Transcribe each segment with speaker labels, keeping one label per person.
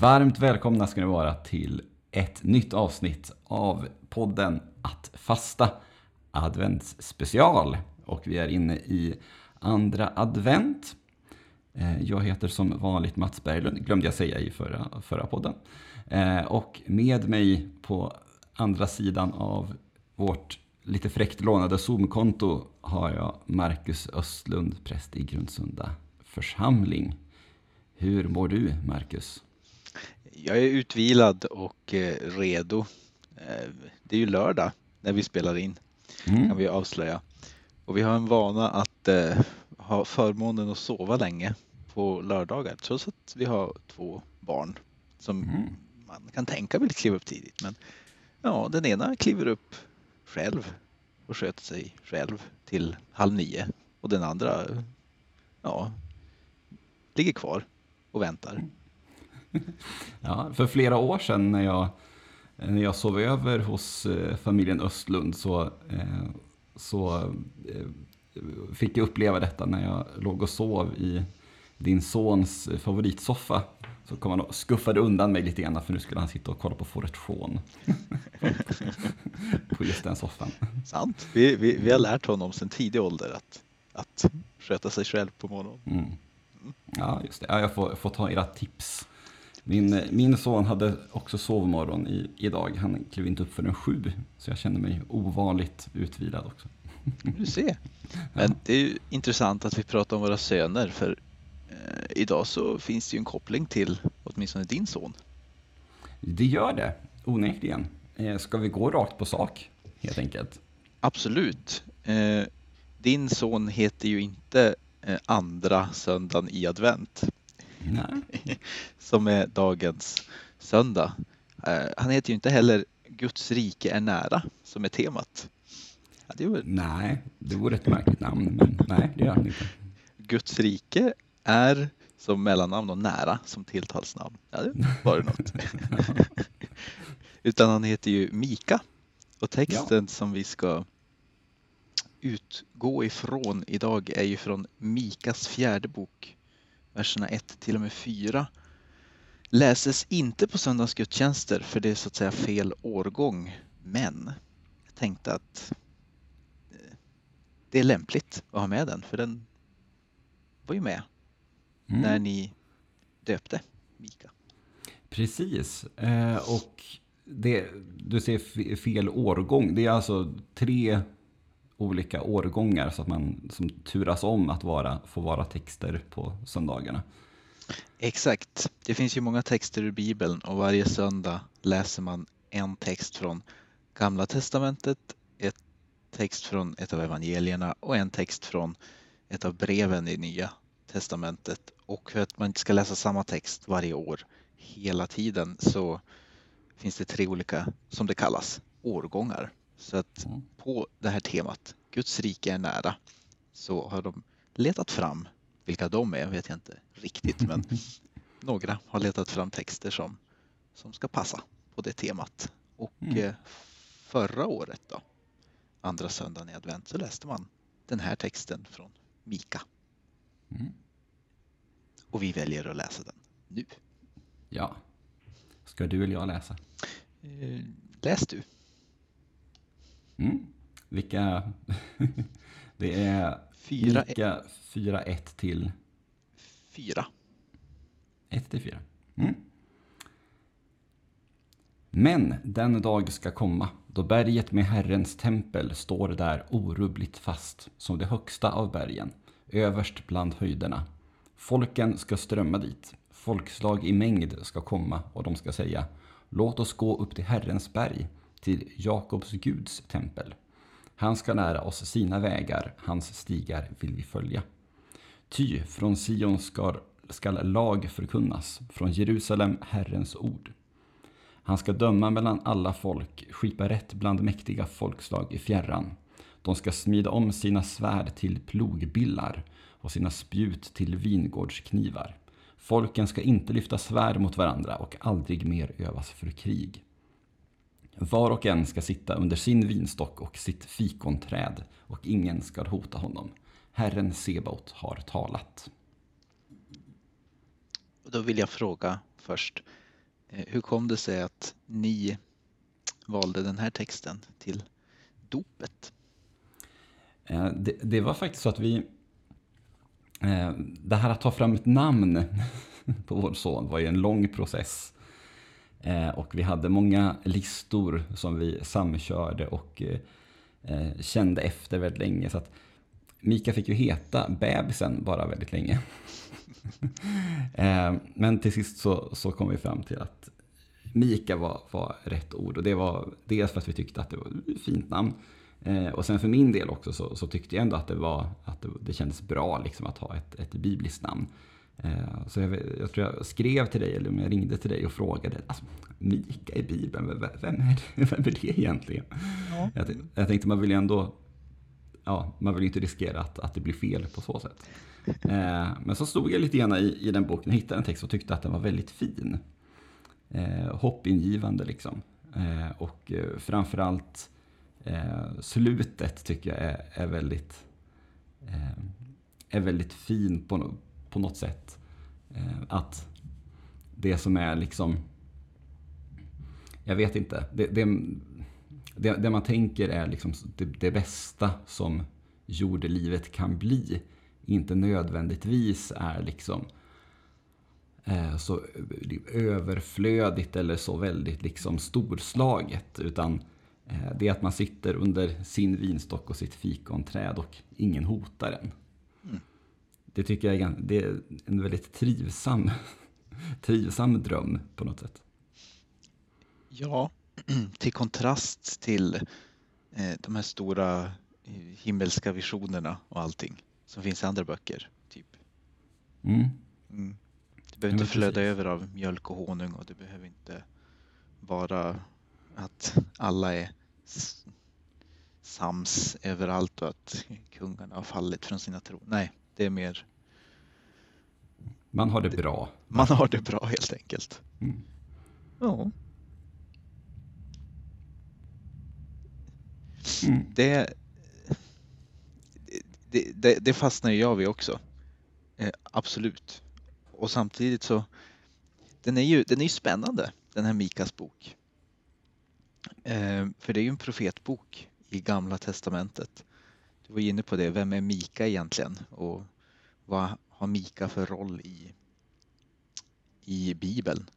Speaker 1: Varmt välkomna ska ni vara till ett nytt avsnitt av podden Att fasta adventsspecial. Och vi är inne i andra advent. Eh, jag heter som vanligt Mats Berglund, glömde jag säga i förra, förra podden. Eh, och med mig på andra sidan av vårt lite fräckt lånade Zoom-konto har jag Marcus Östlund, präst i Grundsunda församling. Hur mår du, Marcus?
Speaker 2: Jag är utvilad och eh, redo. Eh, det är ju lördag när vi spelar in, mm. kan vi avslöja. Och vi har en vana att eh, ha förmånen att sova länge på lördagar, trots att vi har två barn som mm. man kan tänka vill kliva upp tidigt. Men ja, den ena kliver upp själv och sköter sig själv till halv nio och den andra ja, ligger kvar och väntar.
Speaker 1: Ja, för flera år sedan när jag, när jag sov över hos eh, familjen Östlund så, eh, så eh, fick jag uppleva detta när jag låg och sov i din sons favoritsoffa. Så kom han och skuffade undan mig lite grann för nu skulle han sitta och kolla på Fåret Fån. på just den soffan.
Speaker 2: Sant. Vi, vi, vi har lärt honom sedan tidig ålder att, att sköta sig själv på morgonen. Mm.
Speaker 1: Ja, just det. Ja, jag får, får ta era tips. Min, min son hade också sovmorgon i, idag. Han klev inte upp förrän sju. Så jag känner mig ovanligt utvilad också.
Speaker 2: Du ser. Men det är ju intressant att vi pratar om våra söner. För eh, idag så finns det ju en koppling till åtminstone din son.
Speaker 1: Det gör det, onekligen. Eh, ska vi gå rakt på sak, helt enkelt?
Speaker 2: Absolut. Eh, din son heter ju inte Eh, andra söndagen i advent. Nej. Som är dagens söndag. Eh, han heter ju inte heller Guds rike är nära som är temat.
Speaker 1: Ja, det var... Nej, det vore ett märkligt namn, men nej, det gör han inte.
Speaker 2: Guds rike är som mellannamn och nära som tilltalsnamn. Ja, det var det något. Utan han heter ju Mika och texten ja. som vi ska utgå ifrån idag är ju från Mikas fjärde bok, verserna 1 till och med 4. Läses inte på söndagsgudstjänster för det är så att säga fel årgång, men jag tänkte att eh, det är lämpligt att ha med den för den var ju med mm. när ni döpte Mika.
Speaker 1: Precis, eh, och det, du ser fel årgång. Det är alltså tre olika årgångar så att man som turas om att vara, få vara texter på söndagarna.
Speaker 2: Exakt. Det finns ju många texter ur Bibeln och varje söndag läser man en text från Gamla Testamentet, en text från ett av evangelierna och en text från ett av breven i Nya Testamentet. Och för att man inte ska läsa samma text varje år hela tiden så finns det tre olika, som det kallas, årgångar. Så att mm. på det här temat, Guds rike är nära, så har de letat fram, vilka de är vet jag inte riktigt, men några har letat fram texter som, som ska passa på det temat. Och mm. Eh, förra året då, andra söndagen i advent, så läste man den här texten från Mika. Mm. Och vi väljer att läsa den nu.
Speaker 1: Ja. Ska du eller jag läsa?
Speaker 2: Eh, läs du.
Speaker 1: Mm. Vilka... det är fyra, lika 4-1 till...
Speaker 2: 4.
Speaker 1: 1 till 4. Mm. Men den dag ska komma då berget med Herrens tempel står där orubbligt fast som det högsta av bergen, överst bland höjderna. Folken ska strömma dit, folkslag i mängd ska komma och de ska säga Låt oss gå upp till Herrens berg, till Jakobs Guds tempel. Han ska lära oss sina vägar, hans stigar vill vi följa. Ty från Sion ska, skall lag förkunnas, från Jerusalem Herrens ord. Han ska döma mellan alla folk, skipa rätt bland mäktiga folkslag i fjärran. De ska smida om sina svärd till plogbillar och sina spjut till vingårdsknivar. Folken ska inte lyfta svärd mot varandra och aldrig mer övas för krig. Var och en ska sitta under sin vinstock och sitt fikonträd och ingen ska hota honom. Herren Sebaot har talat.
Speaker 2: Då vill jag fråga först, Eh, hur kom det sig att ni valde den här texten till dopet?
Speaker 1: Eh, det, det, var faktiskt så att vi... Eh, det här att ta fram ett namn på vår son var ju en lång process. Eh, och vi hade många listor som vi samkörde och eh, kände efter väldigt länge. Så att Mika fick ju heta bebisen bara väldigt länge. Eh, men till sist så, så kom vi fram till att Mika var, var rätt ord och det var dels för att vi tyckte att det var ett fint namn. Och sen för min del också så, så, tyckte jag ändå att det, var, att det, det kändes bra liksom att ha ett, ett bibliskt namn. Eh, så jag, jag, tror jag skrev till dig, eller om jag ringde till dig och frågade, alltså, Mika i Bibeln, vem är det, vem är det egentligen? Ja. Jag, jag tänkte man vill ju ändå, ja, man vill inte riskera att, att det blir fel på så sätt. Eh, men så stod jag lite grann i, i den boken och hittade en text och tyckte att den var väldigt fin eh, hoppingivande. Liksom. Eh, och eh, framförallt eh, slutet tycker jag är, är väldigt eh, är väldigt fin på, på något sätt. Eh, att det som är liksom jag vet inte. Det, det, det, det man tänker är liksom det, det, bästa som jordelivet kan bli. Inte nödvändigtvis är liksom Eh, så överflödigt eller så väldigt liksom storslaget. Utan eh, det är att man sitter under sin vinstock och sitt fikonträd och ingen hotar en. Mm. Det tycker jag är, det är en väldigt trivsam, trivsam dröm på något sätt.
Speaker 2: Ja, till kontrast till eh, de här stora himmelska visionerna och allting som finns i andra böcker. typ. Mm. Mm. Det behöver inte flöda över av mjölk och honung och det behöver inte vara att alla är sams överallt och att kungarna har fallit från sina tron. Nej, det är mer...
Speaker 1: Man har det bra.
Speaker 2: Man har det bra helt enkelt. Mm. Ja. Mm. Det, det, det, det fastnar jag vid också. Eh, absolut och samtidigt så den är ju den är spännande den här Mikas bok. Eh, för det är ju en profetbok i Gamla Testamentet. Du var inne på det, vem är Mika egentligen och vad har Mika för roll i, i Bibeln?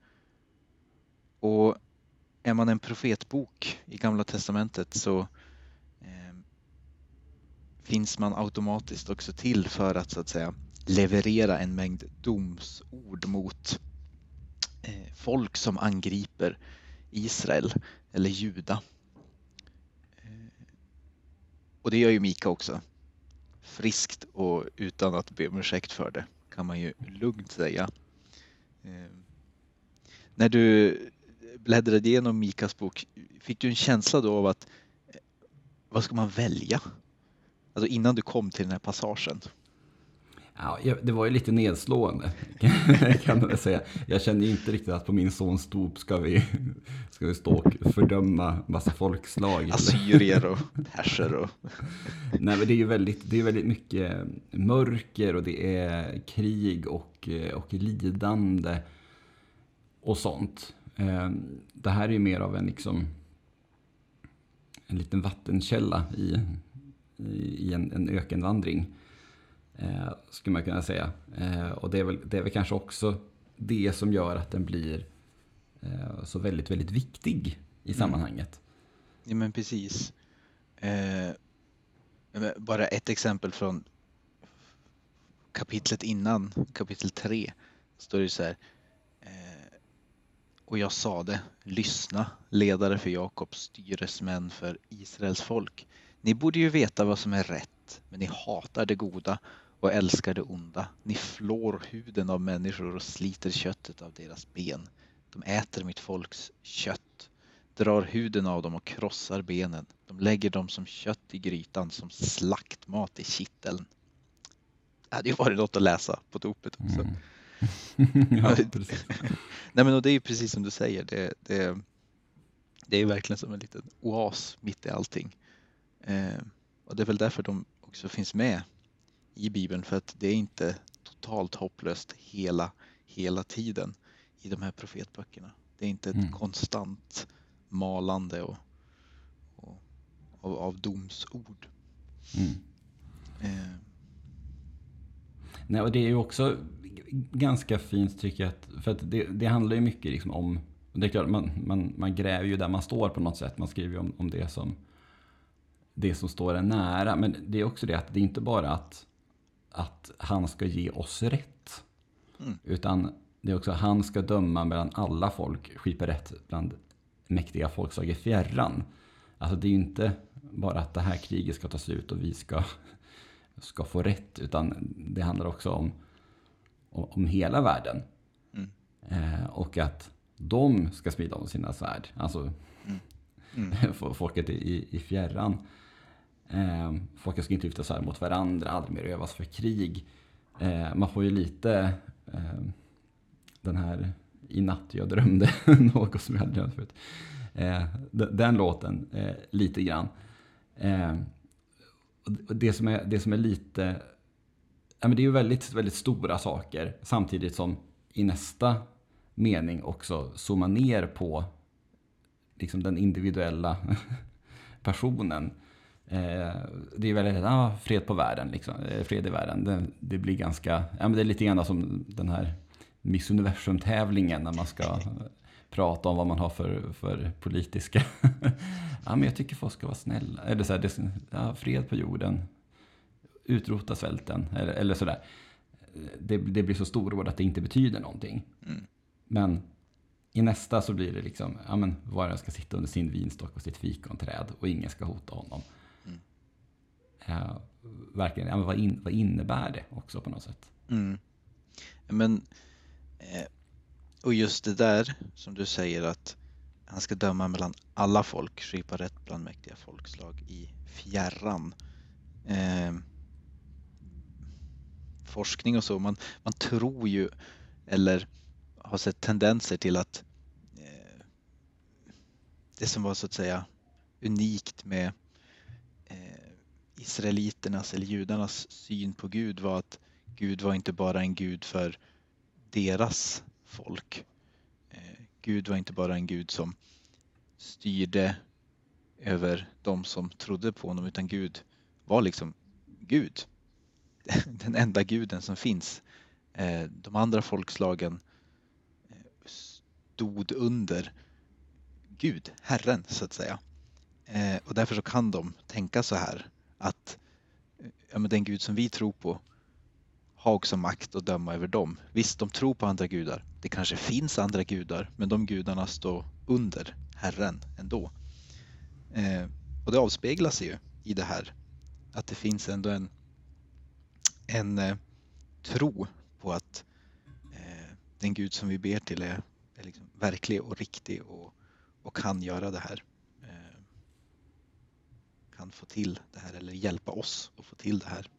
Speaker 2: Och är man en profetbok i Gamla Testamentet så eh, finns man automatiskt också till för att så att säga leverera en mängd domsord mot eh, folk som angriper Israel eller Juda. Och det gör ju Mika också. Friskt och utan att be om ursäkt för det kan man ju lugnt säga. Eh, när du bläddrade igenom Mikas bok, fick du en känsla då av att eh, vad ska man välja? Alltså innan du kom till den här passagen.
Speaker 1: Ja, det var ju lite nedslående kan man säga. Jag kände inte riktigt att på min sons dop ska vi, ska vi stå och fördöma massa folkslag.
Speaker 2: Assyrier och perser och...
Speaker 1: Nej men det är ju väldigt, det är väldigt mycket mörker och det är krig och, och lidande och sånt. Ehm, det här är ju mer av en liksom en liten vattenkälla i, i en, en ökenvandring. Eh, skulle man kunna säga. Eh, och det är, väl, det är väl kanske också det som gör att den blir eh, så väldigt, väldigt viktig i mm. sammanhanget.
Speaker 2: Ja men precis. Eh, bara ett exempel från kapitlet innan, kapitel 3, står det så här. Eh, och jag sade, lyssna, ledare för Jakobs styresmän för Israels folk. Ni borde ju veta vad som är rätt, men ni hatar det goda och älskar det onda. Ni flår huden av människor och sliter köttet av deras ben. De äter mitt folks kött, drar huden av dem och krossar benen. De lägger dem som kött i grytan, som slaktmat i kitteln. Det hade ju varit något att läsa på dopet också. Mm. ja, Nej, men och det är ju precis som du säger. Det, det, det är verkligen som en liten oas mitt i allting. Eh, och det är väl därför de också finns med i Bibeln för att det är inte totalt hopplöst hela, hela tiden i de här profetböckerna. Det är inte ett
Speaker 1: Mm.
Speaker 2: konstant malande och, och, av, av domsord.
Speaker 1: Mm.
Speaker 2: Eh,
Speaker 1: Nej, och det är ju också ganska fint tycker jag. Att, för att det, det handlar ju mycket liksom om... Det är klart, man, man, man gräver ju där man står på något sätt. Man skriver ju om, om det som det som står en nära. Men det är också det att det är inte bara att, att han ska ge oss rätt.
Speaker 2: Mm.
Speaker 1: Utan det är också han ska döma mellan alla folk, skipa rätt bland mäktiga folkslag i fjärran. Alltså det är ju inte bara att det här kriget ska ta slut och vi ska, ska få rätt. Utan det handlar också om, om, om hela världen.
Speaker 2: Mm.
Speaker 1: Eh, och att de ska sprida om sina svärd. Alltså
Speaker 2: mm,
Speaker 1: F- folket i, i fjärran. Eh, folk ska inte lyfta här mot varandra, aldrig mer övas för krig. Eh, man får ju lite eh, den här I natt jag drömde något som jag aldrig drömt förut. Eh, den, den låten, eh, lite grann. Eh, det, som är, det som är lite... Ja, men det är ju väldigt, väldigt stora saker samtidigt som i nästa mening också zooma ner på liksom den individuella personen. Eh, det är väldigt, ja, fred på världen, liksom. Eh, fred i världen. Det, det blir ganska, ja men det är lite grann som den här Miss Universum-tävlingen när man ska prata om vad man har för, för politiska... ja men jag tycker folk ska vara snälla. Eller så här, det, ja, fred på jorden, utrota svälten, eller, eller sådär. Det, det blir så storord att det inte betyder någonting.
Speaker 2: mm,
Speaker 1: Men i nästa så blir det liksom, ja men var och ska sitta under sin vinstock och sitt fikonträd och ingen ska hota honom. Eh, verkligen, ja, men vad, in, vad innebär det också på något sätt?
Speaker 2: mm. Men, eh, och just det där som du säger att han ska döma mellan alla folk, skipa rätt bland mäktiga folkslag i fjärran. Eh, forskning och så, man, man tror ju eller har sett tendenser till att eh, det som var så att säga unikt med israeliternas eller judarnas syn på Gud var att Gud var inte bara en gud för deras folk. Eh, gud var inte bara en gud som styrde över de som trodde på honom utan Gud var liksom Gud. Den enda guden som finns. Eh, de andra folkslagen eh, stod under Gud, Herren så att säga. Och därför så kan de tänka så här att ja, men den Gud som vi tror på har också makt att döma över dem. Visst, de tror på andra gudar. Det kanske finns andra gudar, men de gudarna står under Herren ändå. Eh, och det avspeglar sig ju i det här att det finns ändå en, en eh, tro på att eh, den Gud som vi ber till är, är liksom verklig och riktig och, och kan göra det här. Kan få till det här eller hjälpa oss att få till det här.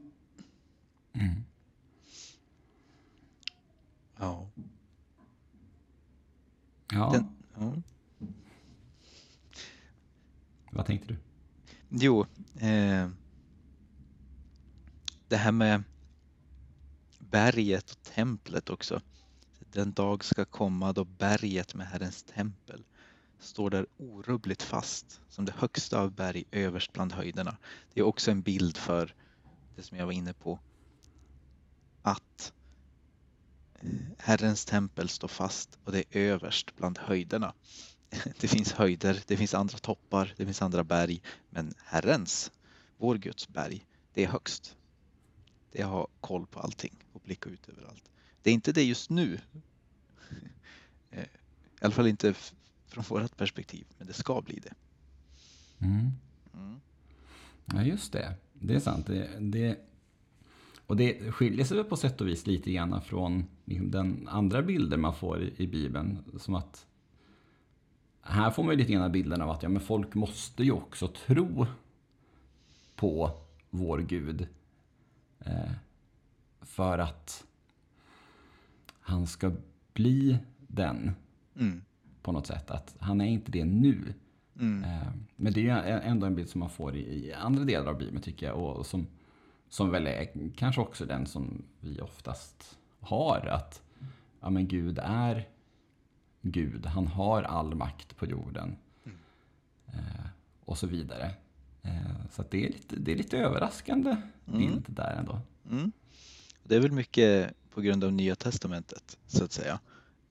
Speaker 2: Ja.
Speaker 1: Ja,
Speaker 2: Den, ja.
Speaker 1: vad tänkte du?
Speaker 2: Jo, eh, det här med berget och templet också. Den dag ska komma då berget med Herrens tempel står där orubbligt fast som det högsta av berg överst bland höjderna. Det är också en bild för det som jag var inne på. Att eh, Herrens tempel står fast och det är överst bland höjderna. Det finns höjder, det finns andra toppar, det finns andra berg, men Herrens, vår Guds berg, det är högst. Det har koll på allting och blickar ut överallt. Det är inte det just nu. Eh, I alla fall inte från vårt perspektiv, men det ska bli det.
Speaker 1: Mm.
Speaker 2: Mm.
Speaker 1: Ja, just det. Det är sant. Det, det, och det skiljer sig väl på sätt och vis lite grann från liksom, den andra bilden man får i, i Bibeln. Som att här får man ju lite grann bilden av att ja, men folk måste ju också tro på vår Gud. Eh, för att han ska bli den
Speaker 2: Mm.
Speaker 1: På något sätt. Att han är inte det nu.
Speaker 2: Mm.
Speaker 1: Eh, Men det är ändå en bild som man får i andra delar av Bibeln tycker jag. Och som, som väl är kanske också den som vi oftast har. Att ja, men Gud är Gud. Han har all makt på jorden.
Speaker 2: Mm.
Speaker 1: Eh, och så vidare. Eh, så det, är lite, det är lite överraskande
Speaker 2: Mm.
Speaker 1: bild där ändå.
Speaker 2: Mm. Det är väl mycket på grund av Nya Testamentet så att säga.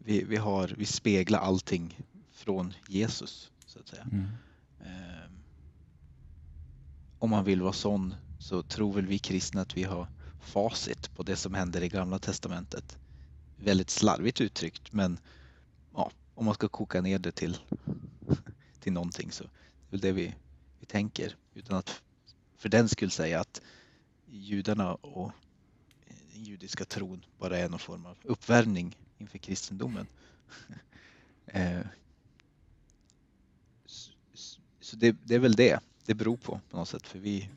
Speaker 2: Vi, vi, har, vi speglar allting från Jesus så att säga.
Speaker 1: Mm.
Speaker 2: Ehm, om man vill vara sån så tror väl vi kristna att vi har facit på det som händer i Gamla Testamentet. Väldigt slarvigt uttryckt men ja, om man ska koka ner det till, till någonting så det är väl det vi, vi tänker utan att för den skull säga att judarna och den judiska tron bara är någon form av uppvärmning inför kristendomen. Eh, så, Så det, det är väl det det beror på på något sätt för vi,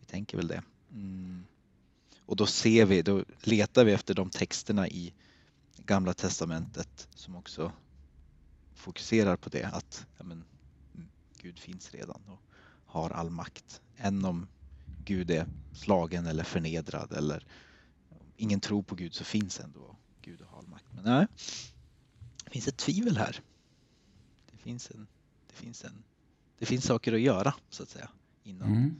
Speaker 2: vi tänker väl det. Mm. Och då ser vi, då letar vi efter de texterna i Gamla Testamentet som också fokuserar på det att ja, men, Gud finns redan och har all makt. Än om Gud är slagen eller förnedrad eller ingen tror på Gud så finns ändå Gud och har all makt. Men nej, det finns ett tvivel här. Det finns, en, det finns, en, det finns saker att göra så att säga innan,
Speaker 1: Mm.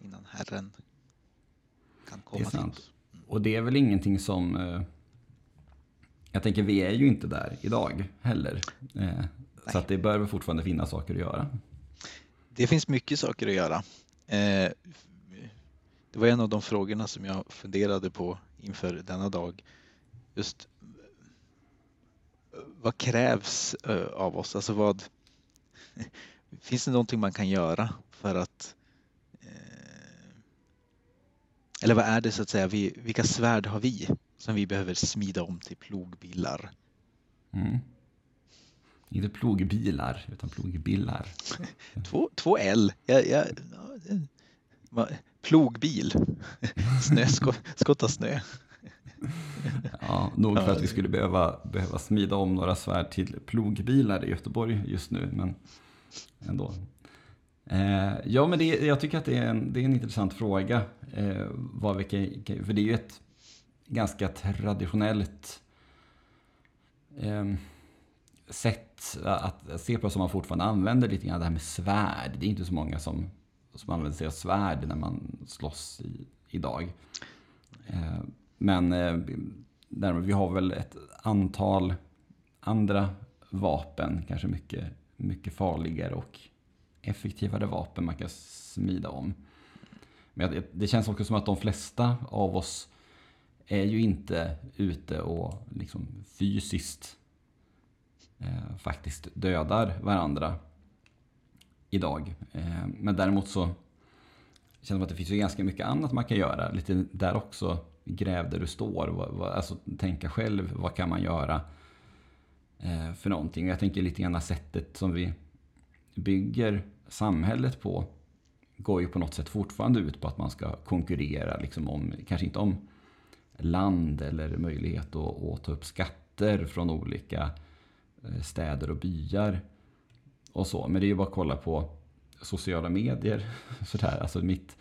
Speaker 2: innan Herren kan komma till oss.
Speaker 1: Och det är väl ingenting som... Eh, jag tänker, vi är ju inte där idag heller. Eh, så att det bör väl fortfarande finnas saker att göra.
Speaker 2: Det finns mycket saker att göra. Eh, det var en av de frågorna som jag funderade på inför denna dag. Just vad krävs eh, av oss? Alltså vad, finns det någonting man kan göra för att eh, eller vad är det så att säga, vi, vilka svärd har vi som vi behöver smida om till plogbillar?
Speaker 1: Mm. Inte plogbilar, utan plogbillar.
Speaker 2: Två, två L. Jag, jag, plogbil. Snö, sko, skotta snö.
Speaker 1: Ja, nog för att vi skulle behöva, behöva smida om några svärd till plogbilar i Göteborg just nu, men ändå. Eh, ja, men det, jag tycker att det är en, det är en intressant fråga. Eh, vad vi kan, för det är ju ett ganska traditionellt eh, sätt att se på som man fortfarande använder lite grann det här med svärd. Det är inte så många som, som använder sig av svärd när man slåss i, idag. Eh, men eh, vi har väl ett antal andra vapen, kanske mycket, mycket farligare och effektivare vapen man kan smida om. Men det känns också som att de flesta av oss är ju inte ute och liksom fysiskt eh, faktiskt dödar varandra idag. Eh, men däremot så känner man att det finns ju ganska mycket annat man kan göra. Lite där också, gräv där du står. Vad, vad, alltså tänka själv, vad kan man göra eh, för någonting? Jag tänker lite grann sättet som vi bygger samhället på går ju på något sätt fortfarande ut på att man ska konkurrera, liksom om, kanske inte om land eller möjlighet att, att ta upp skatter från olika eh, städer och byar och så. Men det är ju bara att kolla på sociala medier. Sådär. Alltså mitt,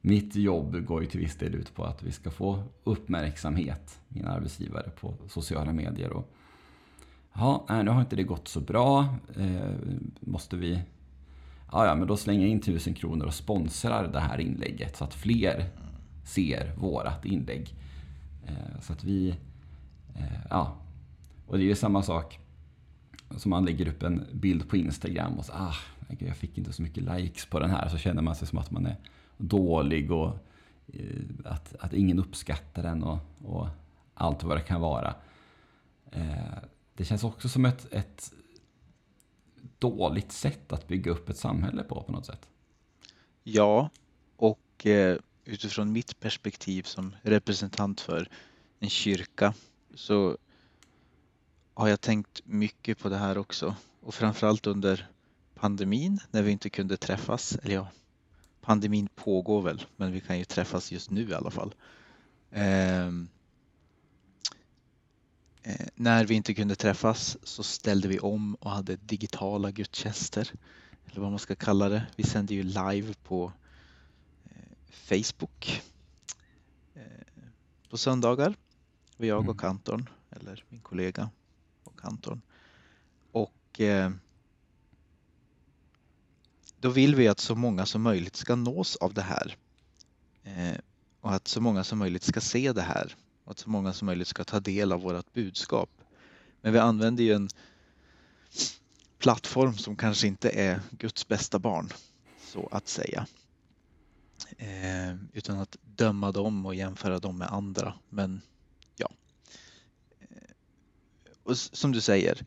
Speaker 1: mitt jobb går ju till viss del ut på att vi ska få uppmärksamhet, mina arbetsgivare, på sociala medier. Och, ja, nej, nu har inte det gått så bra. Eh, måste vi... Ja, ja, men då slänger jag in tusen kronor och sponsrar det här inlägget så att fler ser vårat inlägg. Eh, så att vi... Eh, ja. Och det är ju samma sak som man lägger upp en bild på Instagram och så ah, jag fick inte så mycket likes på den här. Så känner man sig som att man är dålig och eh, att, att ingen uppskattar den och, och allt vad det kan vara. Eh, det känns också som ett, ett dåligt sätt att bygga upp ett samhälle på på något sätt.
Speaker 2: Ja, och eh, utifrån mitt perspektiv som representant för en kyrka så har jag tänkt mycket på det här också. Och framförallt under pandemin när vi inte kunde träffas. Eller ja, pandemin pågår väl, men vi kan ju träffas just nu i alla fall. Ehm, eh, när vi inte kunde träffas så ställde vi om och hade digitala gudstjänster. Eller vad man ska kalla det. Vi sände ju live på eh, Facebook eh, på söndagar. Jag
Speaker 1: Mm.
Speaker 2: och kantorn. eller min kollega Anton. kantorn. Och eh, då vill vi att så många som möjligt ska nås av det här. Eh, och att så många som möjligt ska se det här. Och att så många som möjligt ska ta del av vårt budskap. Men vi använder ju en plattform som kanske inte är Guds bästa barn, så att säga. Eh, utan att döma dem och jämföra dem med andra. Men och som du säger,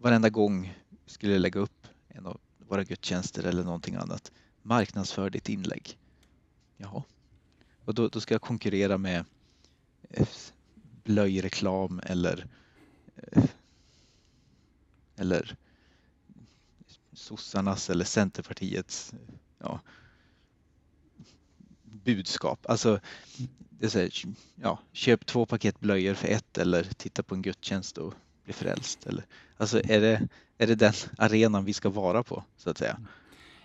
Speaker 2: varenda gång skulle jag lägga upp en av våra gudstjänster eller någonting annat. Marknadsför ditt inlägg. Jaha. Och då, då ska jag konkurrera med eh, blöjreklam eller eh, eller sossarnas eller Centerpartiets ja, budskap. Alltså, det är så här, ja, köp två paket blöjor för ett eller titta på en gudstjänst och bli frälst. Eller, alltså är det, är det den arenan vi ska vara på så att säga?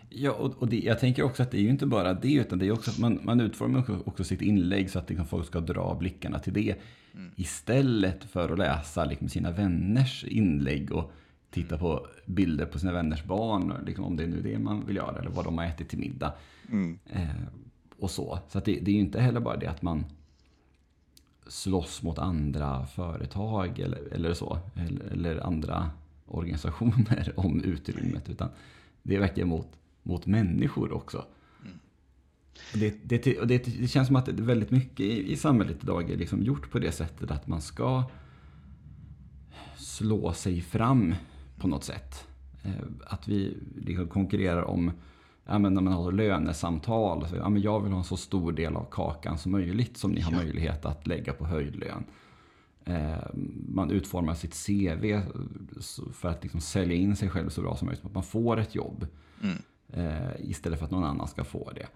Speaker 1: Ja, och, och det, jag tänker också att det är ju inte bara det, utan det är också att man, man utformar också sitt inlägg så att liksom folk ska dra blickarna till det. Mm. Istället för att läsa liksom sina vänners inlägg och titta på bilder på sina vänners barn, liksom, om det är nu det man vill göra, eller vad de har ätit till middag. Mm. Eh, och så. Så det, det, är ju inte heller bara det att man slåss mot andra företag eller, eller så, eller, eller andra organisationer om utrymmet, utan det är verkligen mot, mot människor också. Mm. Det, det, det, det, känns som att väldigt mycket i, i samhället idag är liksom gjort på det sättet att man ska slå sig fram på något sätt. Eh, att vi liksom konkurrerar om, ja, men när man har lönesamtal, så, ja, men jag vill ha en så stor del av kakan som möjligt som ni har möjlighet att lägga på höjdlön. Eh, man utformar sitt CV för att liksom sälja in sig själv så bra som möjligt, så att man får ett jobb. Mm. Eh, istället för att någon annan ska få det.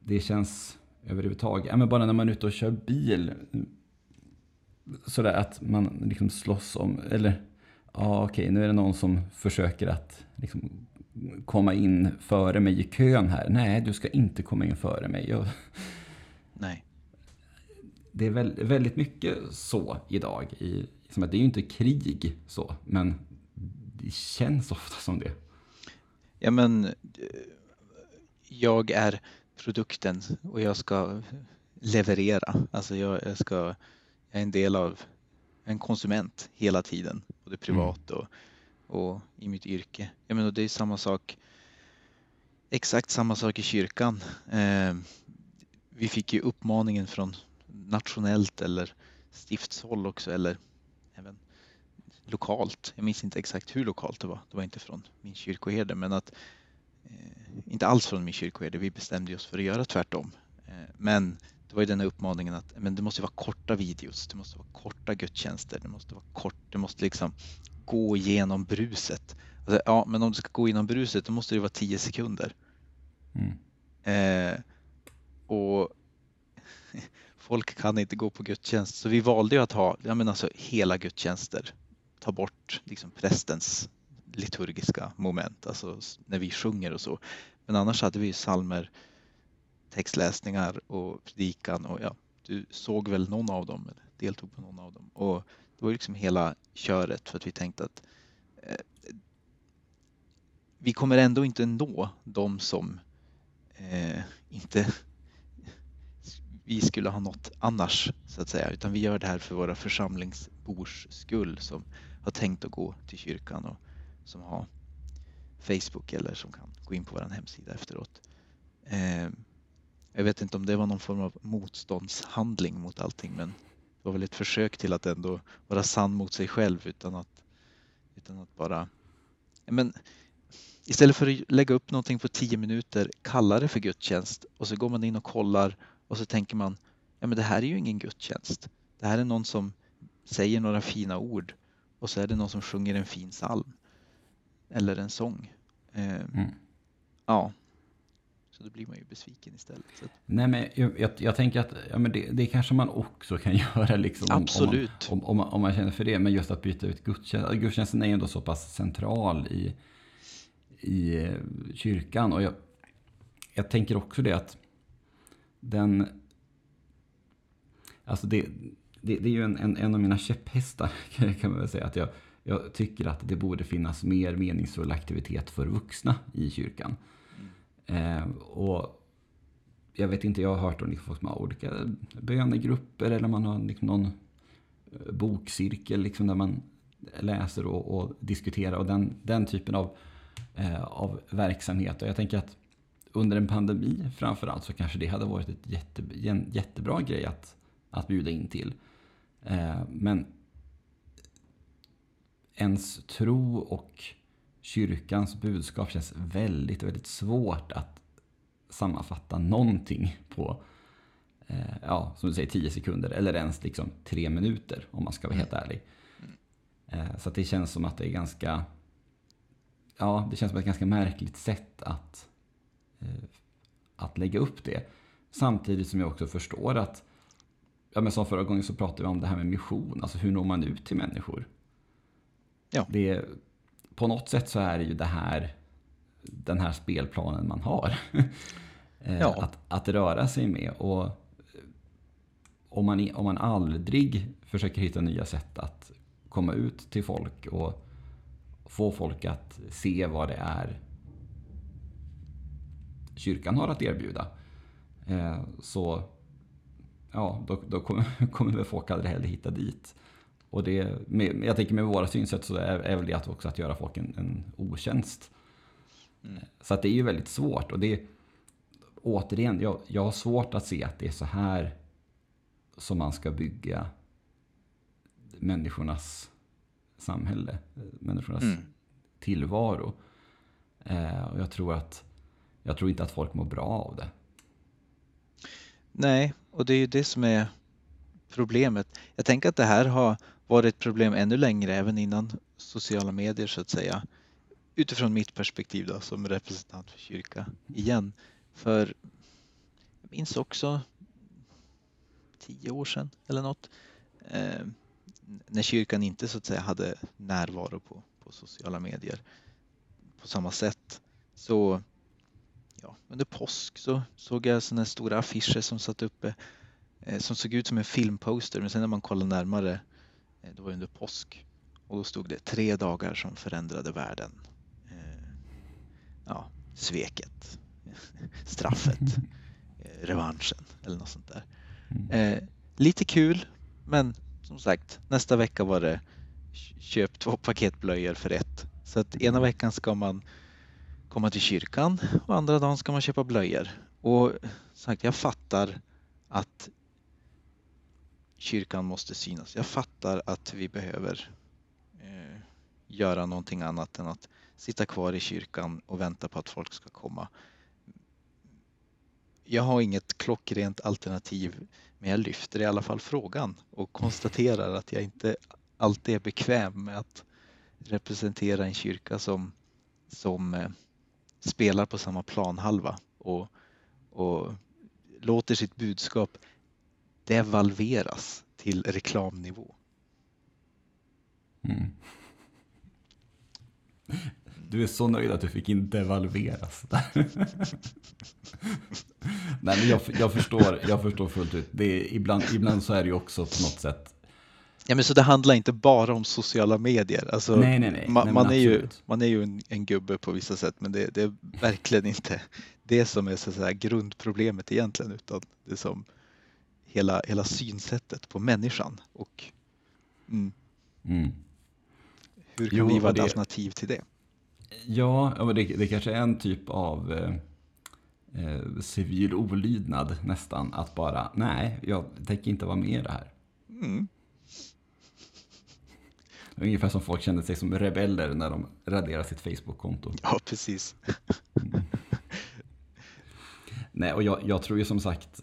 Speaker 1: Det känns överhuvudtaget, ja, men bara när man är ute och kör bil, sådär att man liksom slåss om, eller ja okej, nu är det någon som försöker att liksom, komma in före mig i kön här. Nej, du ska inte komma in före mig. Jag...
Speaker 2: Nej.
Speaker 1: Det är väldigt mycket så idag. I, som att det är ju inte krig så, men det känns ofta som det.
Speaker 2: Ja, men jag är produkten och jag ska leverera. Alltså jag, jag ska, jag är en del av en konsument hela tiden, både mm. privat och, och i mitt yrke. Jag menar, det är samma sak, exakt samma sak i kyrkan. Eh, vi fick ju uppmaningen från nationellt eller stiftshåll också, eller även lokalt. Jag minns inte exakt hur lokalt det var. Det var inte från min kyrkoherde, men att eh, inte alls från min kyrkoherde. Vi bestämde oss för att göra tvärtom. Eh, men det var ju den här uppmaningen att men det måste vara korta videos, det måste vara korta gudstjänster, det måste vara kort, det måste liksom gå igenom bruset. Alltså, ja, men om det ska gå igenom bruset då måste det vara tio sekunder. Mm. Eh, och folk kan inte gå på gudstjänst så vi valde ju att ha ja, men alltså, hela gudstjänster. Ta bort liksom, prästens liturgiska moment, alltså när vi sjunger och så. Men annars hade vi salmer textläsningar och predikan och ja, du såg väl någon av dem, eller deltog på någon av dem. Och det var liksom hela köret för att vi tänkte att eh, vi kommer ändå inte nå de som eh, inte vi skulle ha nått annars så att säga, utan vi gör det här för våra församlingsbors skull som har tänkt att gå till kyrkan och som har Facebook eller som kan gå in på vår hemsida efteråt. Eh, jag vet inte om det var någon form av motståndshandling mot allting men var väl ett försök till att ändå vara sann mot sig själv utan att, utan att bara... Men istället för att lägga upp någonting på tio minuter, kalla det för gudstjänst och så går man in och kollar och så tänker man ja men det här är ju ingen gudstjänst. Det här är någon som säger några fina ord och så är det någon som sjunger en fin psalm eller en sång. Eh, mm. Ja, så då blir man ju besviken istället.
Speaker 1: Nej, men jag, jag, jag, tänker att ja, men det, det kanske man också kan göra. Liksom,
Speaker 2: Absolut.
Speaker 1: Om, om, om, man, om, man, känner för det. Men just att byta ut gudstjänsten. Gudstjänsten är ju ändå så pass central i, i eh, kyrkan. Och jag, jag tänker också det att den... Alltså det, det, det är ju en, en, en, av mina käpphästar kan man väl säga. Att jag, jag tycker att det borde finnas mer meningsfull aktivitet för vuxna i kyrkan. Eh, och jag vet inte, jag har hört om liksom folk som har olika bönegrupper eller man har liksom någon eh, bokcirkel liksom där man läser och, och diskuterar och den, den typen av, eh, av verksamhet. Och jag tänker att under en pandemi framförallt så kanske det hade varit ett jätte, en jättebra grej att, att bjuda in till. Eh, men ens tro och kyrkans budskap känns väldigt, väldigt svårt att sammanfatta någonting på, eh, ja, som du säger, tio sekunder eller ens liksom tre minuter om man ska vara helt ärlig. Eh, så det känns som att det är ganska, ja, det känns som ett ganska märkligt sätt att, att lägga upp det. Samtidigt som jag också förstår att ja, men som förra gången så pratade vi om det här med mission. Alltså hur når man ut till människor? Ja. Det, på något sätt så är det ju det här, den här spelplanen man har. Eh, ja. att, att röra sig med. Och om man, om man aldrig försöker hitta nya sätt att komma ut till folk och få folk att se vad det är kyrkan har att erbjuda. Eh, så ja, då, då kommer, kommer väl folk aldrig heller hitta dit. Och det, med, jag tänker med våra synsätt så är, är väl det att också att göra folk en, en otjänst. Mm. Så att det är ju väldigt svårt. Och det återigen, jag, jag har svårt att se att det är så här som man ska bygga människornas samhälle, människornas mm. tillvaro. Eh, och jag tror att jag tror inte att folk mår bra av det.
Speaker 2: Nej, och det är ju det som är problemet. Jag tänker att det här har varit ett problem ännu längre, även innan sociala medier så att säga. Utifrån mitt perspektiv då, som representant för kyrka igen. För jag minns också tio år sedan eller något, eh, när kyrkan inte så att säga hade närvaro på, på sociala medier på samma sätt. Så ja, under påsk så såg jag sådana stora affischer som satt uppe eh, som såg ut som en filmposter men sen när man kollar närmare det var under påsk och då stod det tre dagar som förändrade världen. Eh, ja, sveket, straffet, eh, revanschen eller något sånt där. Mm. Eh, lite kul men som sagt nästa vecka var det köp två paket blöjor för ett. Så att ena veckan ska man komma till kyrkan och andra dagen ska man köpa blöjor. Och sagt, jag fattar att kyrkan måste synas. Jag fattar att vi behöver eh, göra någonting annat än att sitta kvar i kyrkan och vänta på att folk ska komma. Jag har inget klockrent alternativ men jag lyfter i alla fall frågan och konstaterar att jag inte alltid är bekväm med att representera en kyrka som, som eh, spelar på samma planhalva och, och låter sitt budskap devalveras till reklamnivå. Mm.
Speaker 1: Du är så nöjd att du fick in devalveras. Nej, men jag, jag, förstår, jag förstår fullt ut. Det är, ibland, ibland så är det ju också på något sätt
Speaker 2: Ja, men så det handlar inte bara om sociala medier. Alltså,
Speaker 1: nej, nej, nej.
Speaker 2: Man,
Speaker 1: nej,
Speaker 2: man är, ju, man är ju en, en, gubbe på vissa sätt men det, det, är verkligen inte det som är så säga, grundproblemet egentligen utan det som hela, hela synsättet på människan. Och, mm, mm. Hur kan jo, vi vara ett alternativ till det?
Speaker 1: Ja, det, det kanske är en typ av eh, eh, civil olydnad nästan. Att bara, nej, jag tänker inte vara med i det här. Mm. Ungefär som folk kände sig som rebeller när de raderade sitt Facebook-konto.
Speaker 2: Ja, precis.
Speaker 1: Mm. Nej, och jag, jag, tror ju som sagt,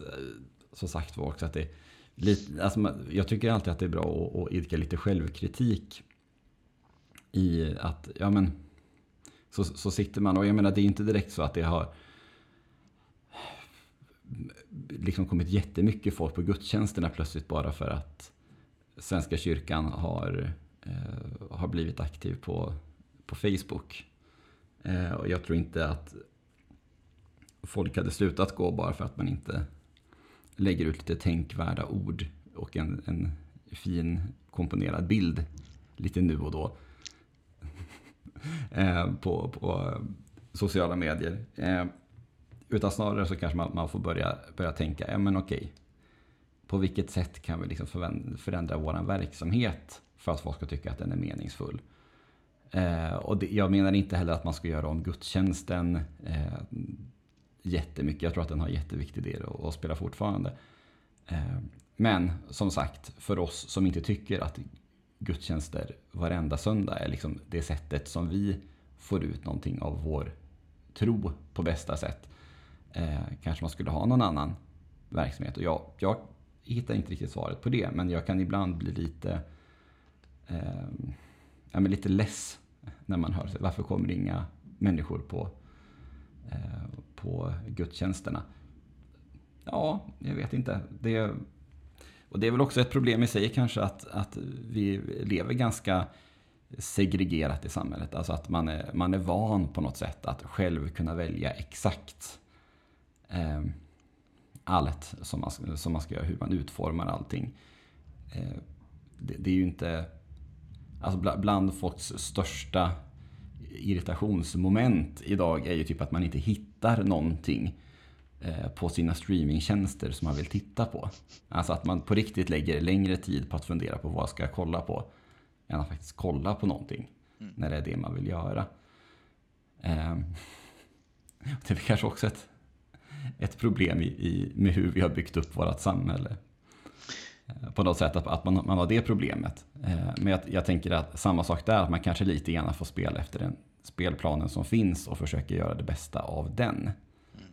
Speaker 1: som sagt var också att det lite, alltså, jag tycker alltid att det är bra att, att idka lite självkritik i att, ja men, så, så sitter man och jag menar det är inte direkt så att det har liksom kommit jättemycket folk på gudstjänsterna plötsligt bara för att Svenska kyrkan har eh, har blivit aktiv på, på Facebook. Eh, och jag tror inte att folk hade slutat gå bara för att man inte lägger ut lite tänkvärda ord och en, en, fin komponerad bild lite nu och då. Eh, på, på sociala medier. Eh, utan snarare så kanske man, man får börja, börja tänka, ja men okej, på vilket sätt kan vi liksom förändra vår verksamhet för att folk ska tycka att den är meningsfull? Eh, och det, jag menar inte heller att man ska göra om gudstjänsten eh, jättemycket. Jag tror att den har en jätteviktig del att, spela fortfarande. Eh, men som sagt, för oss som inte tycker att gudstjänster varenda söndag är liksom det sättet som vi får ut någonting av vår tro på bästa sätt. Eh, kanske man skulle ha någon annan verksamhet. Och jag, jag hittar inte riktigt svaret på det, men jag kan ibland bli lite, eh, ja, men lite less när man hör varför kommer det inga människor på, eh, på gudstjänsterna. Ja, jag vet inte. Det, och det är väl också ett problem i sig kanske att, att vi lever ganska segregerat i samhället. Alltså att man är, man är van på något sätt att själv kunna välja exakt eh, allt som man, som man ska göra, hur man utformar allting. Eh, det, det, är ju inte... Alltså bland folks största irritationsmoment idag är ju typ att man inte hittar någonting eh, på sina streamingtjänster som man vill titta på. Alltså att man på riktigt lägger längre tid på att fundera på vad ska jag kolla på än att faktiskt kolla på någonting mm. när det är det man vill göra. Eh, det är kanske också ett ett problem i, i, med hur vi har byggt upp vårt samhälle. Eh, på något sätt att, att man, man har det problemet. Eh, men jag, jag, tänker att samma sak där, att man kanske lite grann får spela efter den spelplanen som finns och försöka göra det bästa av den.
Speaker 2: Mm.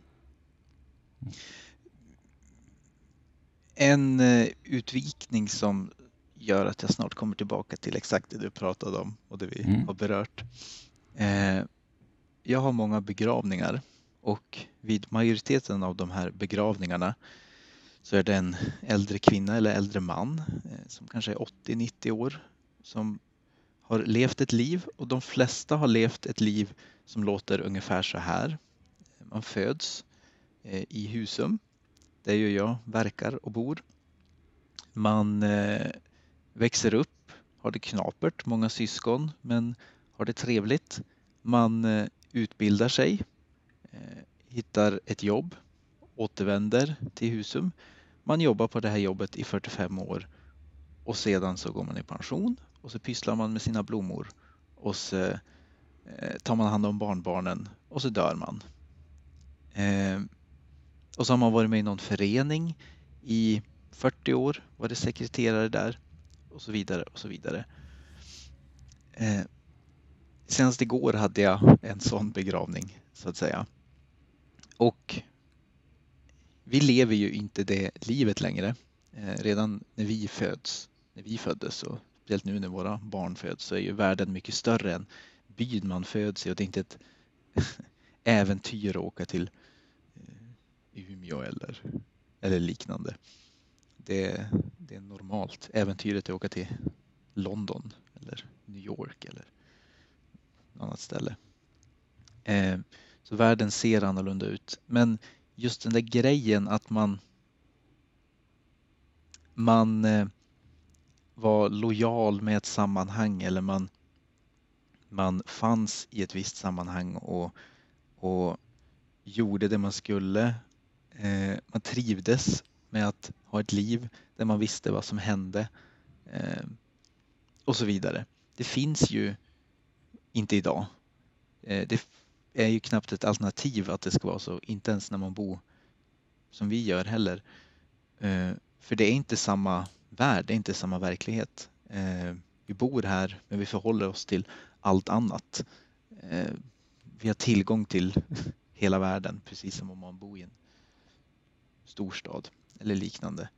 Speaker 2: En eh, utvikning som gör att jag snart kommer tillbaka till exakt det du pratade om och det vi mm. har berört. Jag har många begravningar och vid majoriteten av de här begravningarna så är det en äldre kvinna eller äldre man eh, som kanske är 80-90 år som har levt ett liv och de flesta har levt ett liv som låter ungefär så här. Man föds eh, i Husum, där ju jag verkar och bor. Man eh, växer upp, har det knapert, många syskon, men har det trevligt. Man utbildar sig hittar ett jobb, återvänder till Husum. Man jobbar på det här jobbet i 45 år och sedan så går man i pension och så pysslar man med sina blommor och så eh, tar man hand om barnbarnen och så dör man. Eh, och så har man varit med i någon förening i 40 år, var det sekreterare där och så vidare och så vidare. Eh, senast igår hade jag en sån begravning så att säga. Och vi lever ju inte det livet längre. Eh, redan när vi föds, när vi föddes och speciellt nu när våra barn föds så är ju världen mycket större än byn man föds i och det är inte ett äventyr att åka till eh, Umeå eller, eller liknande. Det, det är normalt. Äventyret är att åka till London eller New York eller något annat ställe. Eh, så världen ser annorlunda ut. Men just den där grejen att man man eh, var lojal med ett sammanhang eller man, man fanns i ett visst sammanhang och, och gjorde det man skulle. Eh, man trivdes med att ha ett liv där man visste vad som hände eh, och så vidare. Det finns ju inte idag. Eh, det är ju knappt ett alternativ att det ska vara så, inte ens när man bor som vi gör heller. Eh, för det är inte samma värld, det är inte samma verklighet. Eh, vi bor här men vi förhåller oss till allt annat. Eh, vi har tillgång till hela världen precis som om man bor i en storstad eller liknande.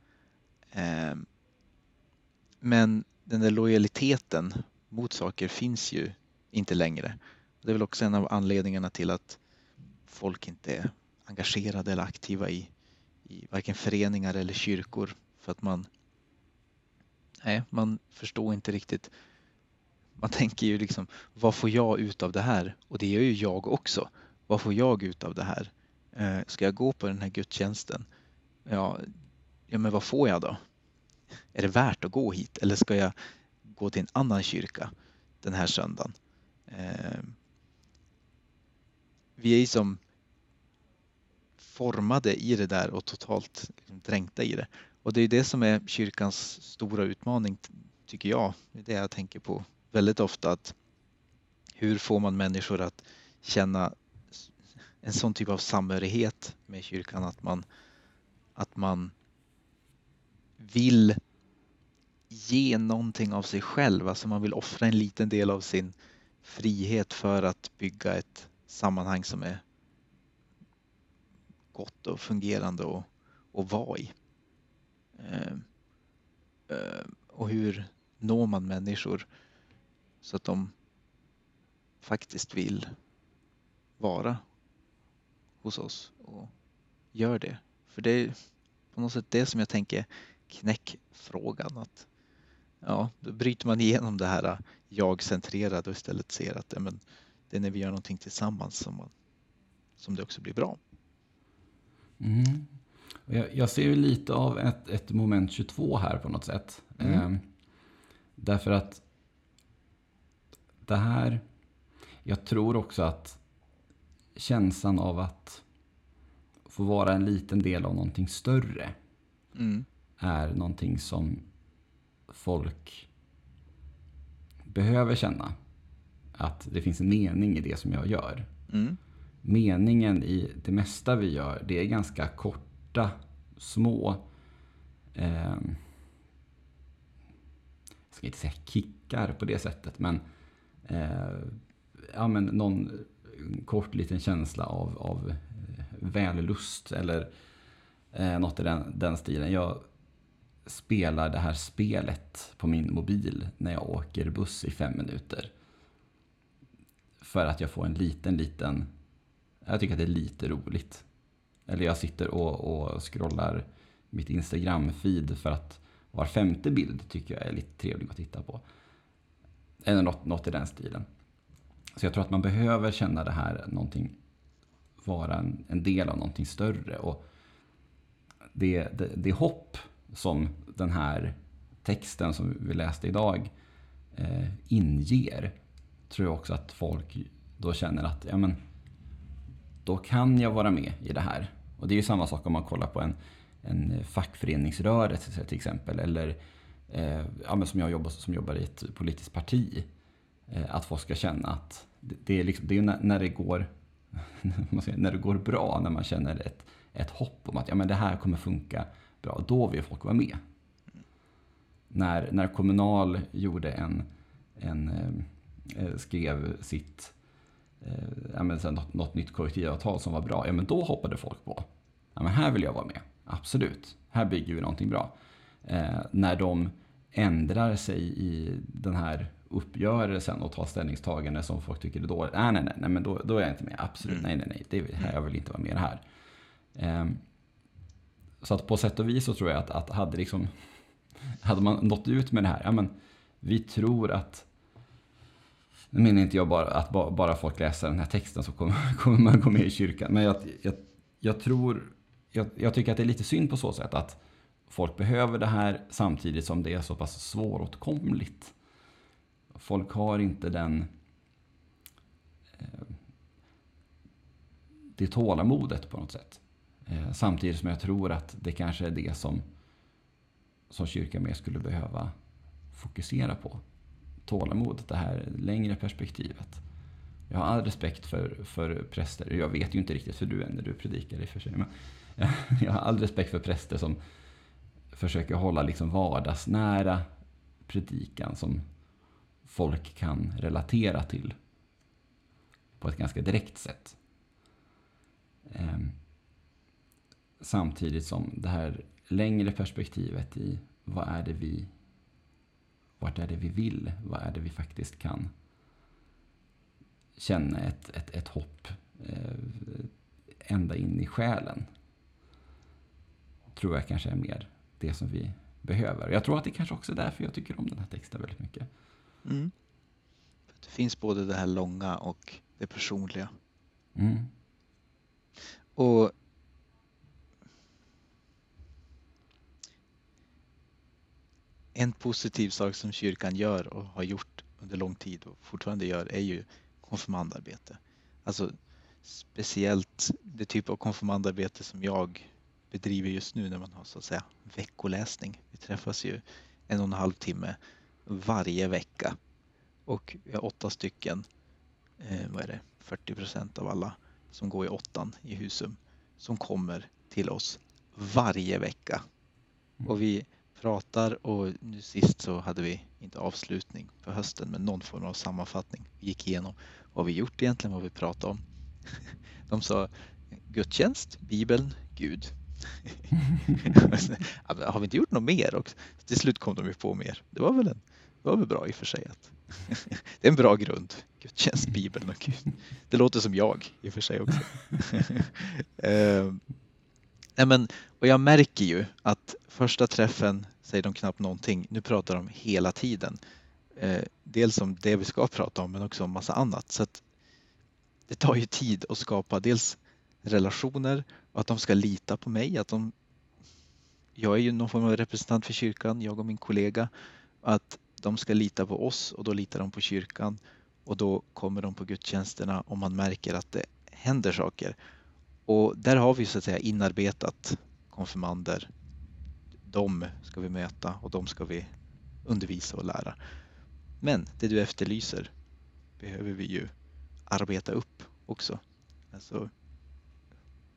Speaker 2: Men den där lojaliteten mot saker finns ju inte längre. Det är väl också en av anledningarna till att folk inte är engagerade eller aktiva i, i varken föreningar eller kyrkor. För att man, nej, man förstår inte riktigt. Man tänker ju liksom, vad får jag ut av det här? Och det gör ju jag också. Vad får jag ut av det här? Eh, ska jag gå på den här gudstjänsten? Ja, ja men vad får jag då? är det värt att gå hit eller ska jag gå till en annan kyrka den här söndagen? Eh, vi är ju som formade i det där och totalt liksom dränkta i det. Och det är det som är kyrkans stora utmaning, tycker jag. Det är det jag tänker på väldigt ofta. att Hur får man människor att känna en sån typ av samhörighet med kyrkan att man, att man vill ge någonting av sig själv, alltså man vill offra en liten del av sin frihet för att bygga ett sammanhang som är gott och fungerande och, och vara i. Eh, eh, och hur når man människor så att de faktiskt vill vara hos oss och gör det. För det är på något sätt det som jag tänker knäckfrågan. Att, ja, då bryter man igenom det här äh, jag-centrerade och istället ser att ja, men, det är när vi gör någonting tillsammans som, man, som det också blir bra.
Speaker 1: Mm. Jag, jag, ser ju lite av ett, ett moment 22 här på något sätt. Mm. Eh, därför att det här, jag tror också att känslan av att få vara en liten del av någonting större mm. är någonting som folk behöver känna. Att det finns en mening i det som jag gör. Mm. Meningen i det mesta vi gör, det är ganska korta, små eh, jag ska inte säga kickar på det sättet, men, eh, ja, men någon kort liten känsla av, av eh, vällust eller eh, något i den, den stilen. Jag spelar det här spelet på min mobil när jag åker buss i fem minuter. För att jag får en liten, liten... Jag tycker att det är lite roligt. Eller jag sitter och, och scrollar mitt Instagram-feed för att var femte bild tycker jag är lite trevlig att titta på. Eller något, något i den stilen. Så jag tror att man behöver känna det här någonting, vara en, en del av någonting större. Och det, det, det hopp som den här texten som vi läste idag eh, inger tror jag också att folk då känner att ja, men, då kan jag vara med i det här. Och det är ju samma sak om man kollar på en, en fackföreningsrörelse till exempel. Eller eh, ja, men som jag jobbar, som jobbar i ett politiskt parti. Eh, att folk ska känna att det är, liksom, det är när, när, det går, när det går bra, när man känner ett, ett hopp om att ja, men det här kommer funka bra, då vill folk vara med. När, när Kommunal gjorde en, en eh skrev sitt eh, ja, men sen något, något nytt kollektivavtal som var bra, ja men då hoppade folk på. Ja men här vill jag vara med, absolut. Här bygger vi någonting bra. Eh, när de ändrar sig i den här uppgörelsen och ta ställningstagande som folk tycker är dåligt. Nej, nej, nej, nej men då, då är jag inte med. Absolut, mm. nej, nej, nej. Det här, jag vill inte vara med här. Um, så att på sätt och vis så tror jag att, att hade, liksom, hade man nått ut med det här, ja men vi tror att nu menar inte jag bara att bara folk läser den här texten så kommer, kommer man gå med i kyrkan. Men jag, jag, jag tror, jag, jag, tycker att det är lite synd på så sätt att folk behöver det här samtidigt som det är så pass svåråtkomligt folk har inte den eh, det tålamodet på något sätt. Eh, samtidigt som jag tror att det kanske är det som, som kyrkan mer skulle behöva fokusera på. Tålamodet, det här längre perspektivet. Jag har all respekt för, för präster. Jag vet ju inte riktigt hur du är när du predikar i och för sig. Men jag har all respekt för präster som försöker hålla liksom vardagsnära predikan som folk kan relatera till på ett ganska direkt sätt. Ehm, samtidigt som det här längre perspektivet i vad är det vi vart är det vi vill? Vad är det vi faktiskt kan känna ett, ett, ett hopp eh, ända in i själen? Tror jag kanske är mer det som vi behöver. Jag tror att det kanske också är därför jag tycker om den här texten väldigt mycket. Mm.
Speaker 2: Det finns både det här långa och det personliga. Mm. Och en positiv sak som kyrkan gör och har gjort under lång tid och fortfarande gör är ju konfirmandarbete. Alltså speciellt det typ av konfirmandarbete som jag bedriver just nu när man har så att säga veckoläsning. Vi träffas ju en och en halv timme varje vecka och vi har åtta stycken, eh, vad är det, 40 procent av alla som går i åttan i Husum som kommer till oss varje vecka. Och vi pratar och nu sist så hade vi inte avslutning för hösten men någon form av sammanfattning. Vi gick igenom vad vi gjort egentligen, vad vi pratade om. De sa gudstjänst, Bibeln, Gud. har vi inte gjort något mer? Och till slut kom de ju på mer. Det var väl, en, det var väl bra i och för sig. Att det är en bra grund. Gudstjänst, Bibeln och Gud. Det låter som jag i och för sig också. Ehm, nej men, och jag märker ju att första träffen säger de knappt någonting. Nu pratar de hela tiden. Eh, dels om det vi ska prata om men också om massa annat. Så att det tar ju tid att skapa dels relationer och att de ska lita på mig. Att de, jag är ju någon form av representant för kyrkan, jag och min kollega. Att de ska lita på oss och då litar de på kyrkan och då kommer de på gudstjänsterna om man märker att det händer saker. Och där har vi så att säga inarbetat konfirmander. De ska vi möta och de ska vi undervisa och lära. Men det du efterlyser behöver vi ju arbeta upp också. Alltså,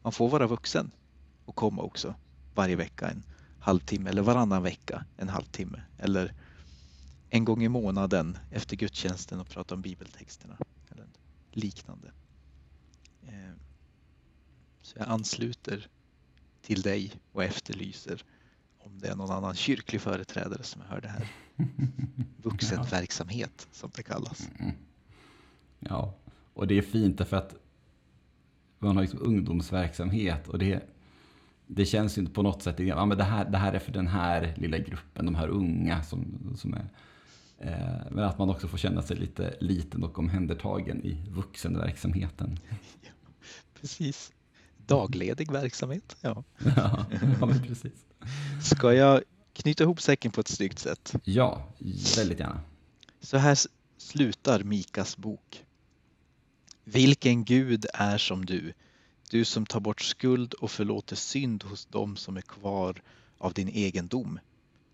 Speaker 2: man får vara vuxen och komma också varje vecka en halvtimme eller varannan vecka en halvtimme eller en gång i månaden efter gudstjänsten och prata om bibeltexterna eller liknande. Eh, så jag ansluter till dig och efterlyser om det är någon annan kyrklig företrädare som hör det här. Vuxenverksamhet som det kallas. Mm.
Speaker 1: Ja, och det är fint därför att man har liksom ungdomsverksamhet och det, det känns ju inte på något sätt, ja, men det, här, det här är för den här lilla gruppen, de här unga som, som är eh, men att man också får känna sig lite liten och omhändertagen i vuxenverksamheten.
Speaker 2: Ja, precis. Dagledig verksamhet, ja.
Speaker 1: ja, ja precis.
Speaker 2: Ska jag knyta ihop säcken på ett snyggt sätt?
Speaker 1: Ja, väldigt gärna.
Speaker 2: Så här slutar Mikas bok. Vilken Gud är som du, du som tar bort skuld och förlåter synd hos dem som är kvar av din egendom.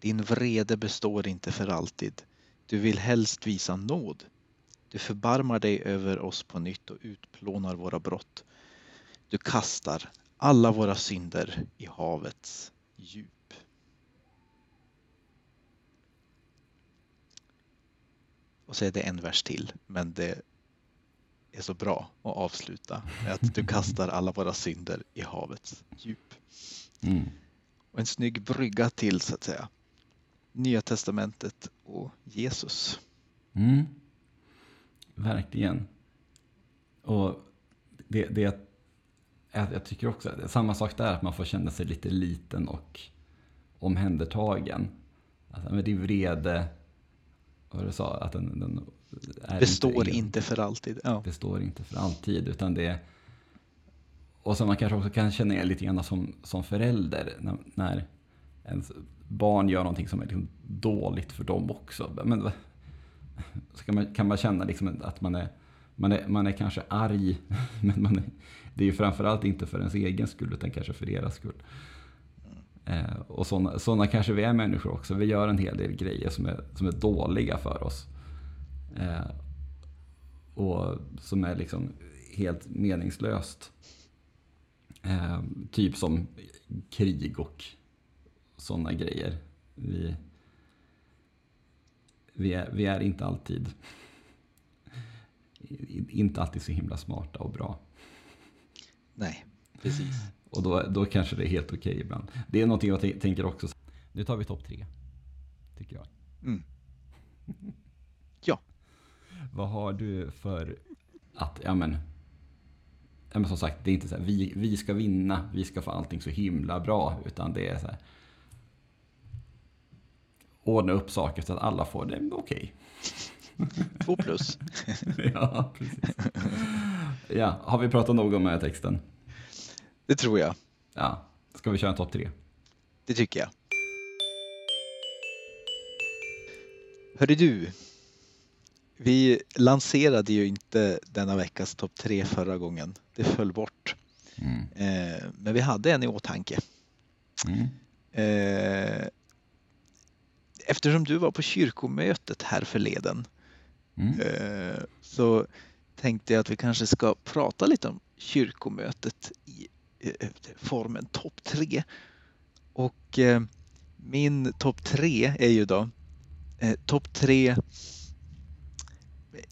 Speaker 2: Din vrede består inte för alltid. Du vill helst visa nåd. Du förbarmar dig över oss på nytt och utplånar våra brott. Du kastar alla våra synder i havets djup. Och så är det en vers till, men det är så bra att avsluta med att du kastar alla våra synder i havets djup. Mm. Och en snygg brygga till så att säga Nya Testamentet och Jesus.
Speaker 1: Mm. Verkligen. Och det, det jag, jag tycker också, samma sak där, att man får känna sig lite liten och omhändertagen. Alltså, med din vrede, vad du sa, att den, den
Speaker 2: består inte, inte, för alltid. Ja.
Speaker 1: Består inte för alltid, utan det och som man kanske också kan känna lite grann som, som förälder när, när ens barn gör någonting som är liksom dåligt för dem också. Men, så kan, man, kan man känna liksom att man är, man, är, man är kanske arg, men man är, det är ju framförallt inte för ens egen skull utan kanske för deras skull. Eh, och sådana, kanske vi är människor också. Vi gör en hel del grejer som är, som är dåliga för oss. Eh, och som är liksom helt meningslöst. Eh, typ som krig och sådana grejer. Vi, vi, är, vi är inte alltid inte alltid så himla smarta och bra.
Speaker 2: Nej, precis.
Speaker 1: Och då, då kanske det är helt okej okay ibland. Det är någonting jag tänker också. Nu tar vi topp tre. Tycker jag. Mm.
Speaker 2: Ja.
Speaker 1: Vad har du för att, ja men, ja men som sagt, det är inte så här, vi, vi ska vinna, vi ska få allting så himla bra, utan det är så här, ordna upp saker så att alla får det okej.
Speaker 2: Okay. Två plus.
Speaker 1: ja, precis. Ja, har vi pratat nog om texten?
Speaker 2: Det tror jag.
Speaker 1: Ja, ska vi köra en topp tre?
Speaker 2: Det tycker jag. Hörde du, vi lanserade ju inte denna veckas topp tre förra gången. Det föll bort.
Speaker 1: Mm.
Speaker 2: Eh, men vi hade en i åtanke.
Speaker 1: Mm.
Speaker 2: Eh, eftersom du var på kyrkomötet här förleden
Speaker 1: Mm.
Speaker 2: eh, så tänkte jag att vi kanske ska prata lite om kyrkomötet i eh, formen topp tre. Och eh, min topp tre är ju då eh, topp tre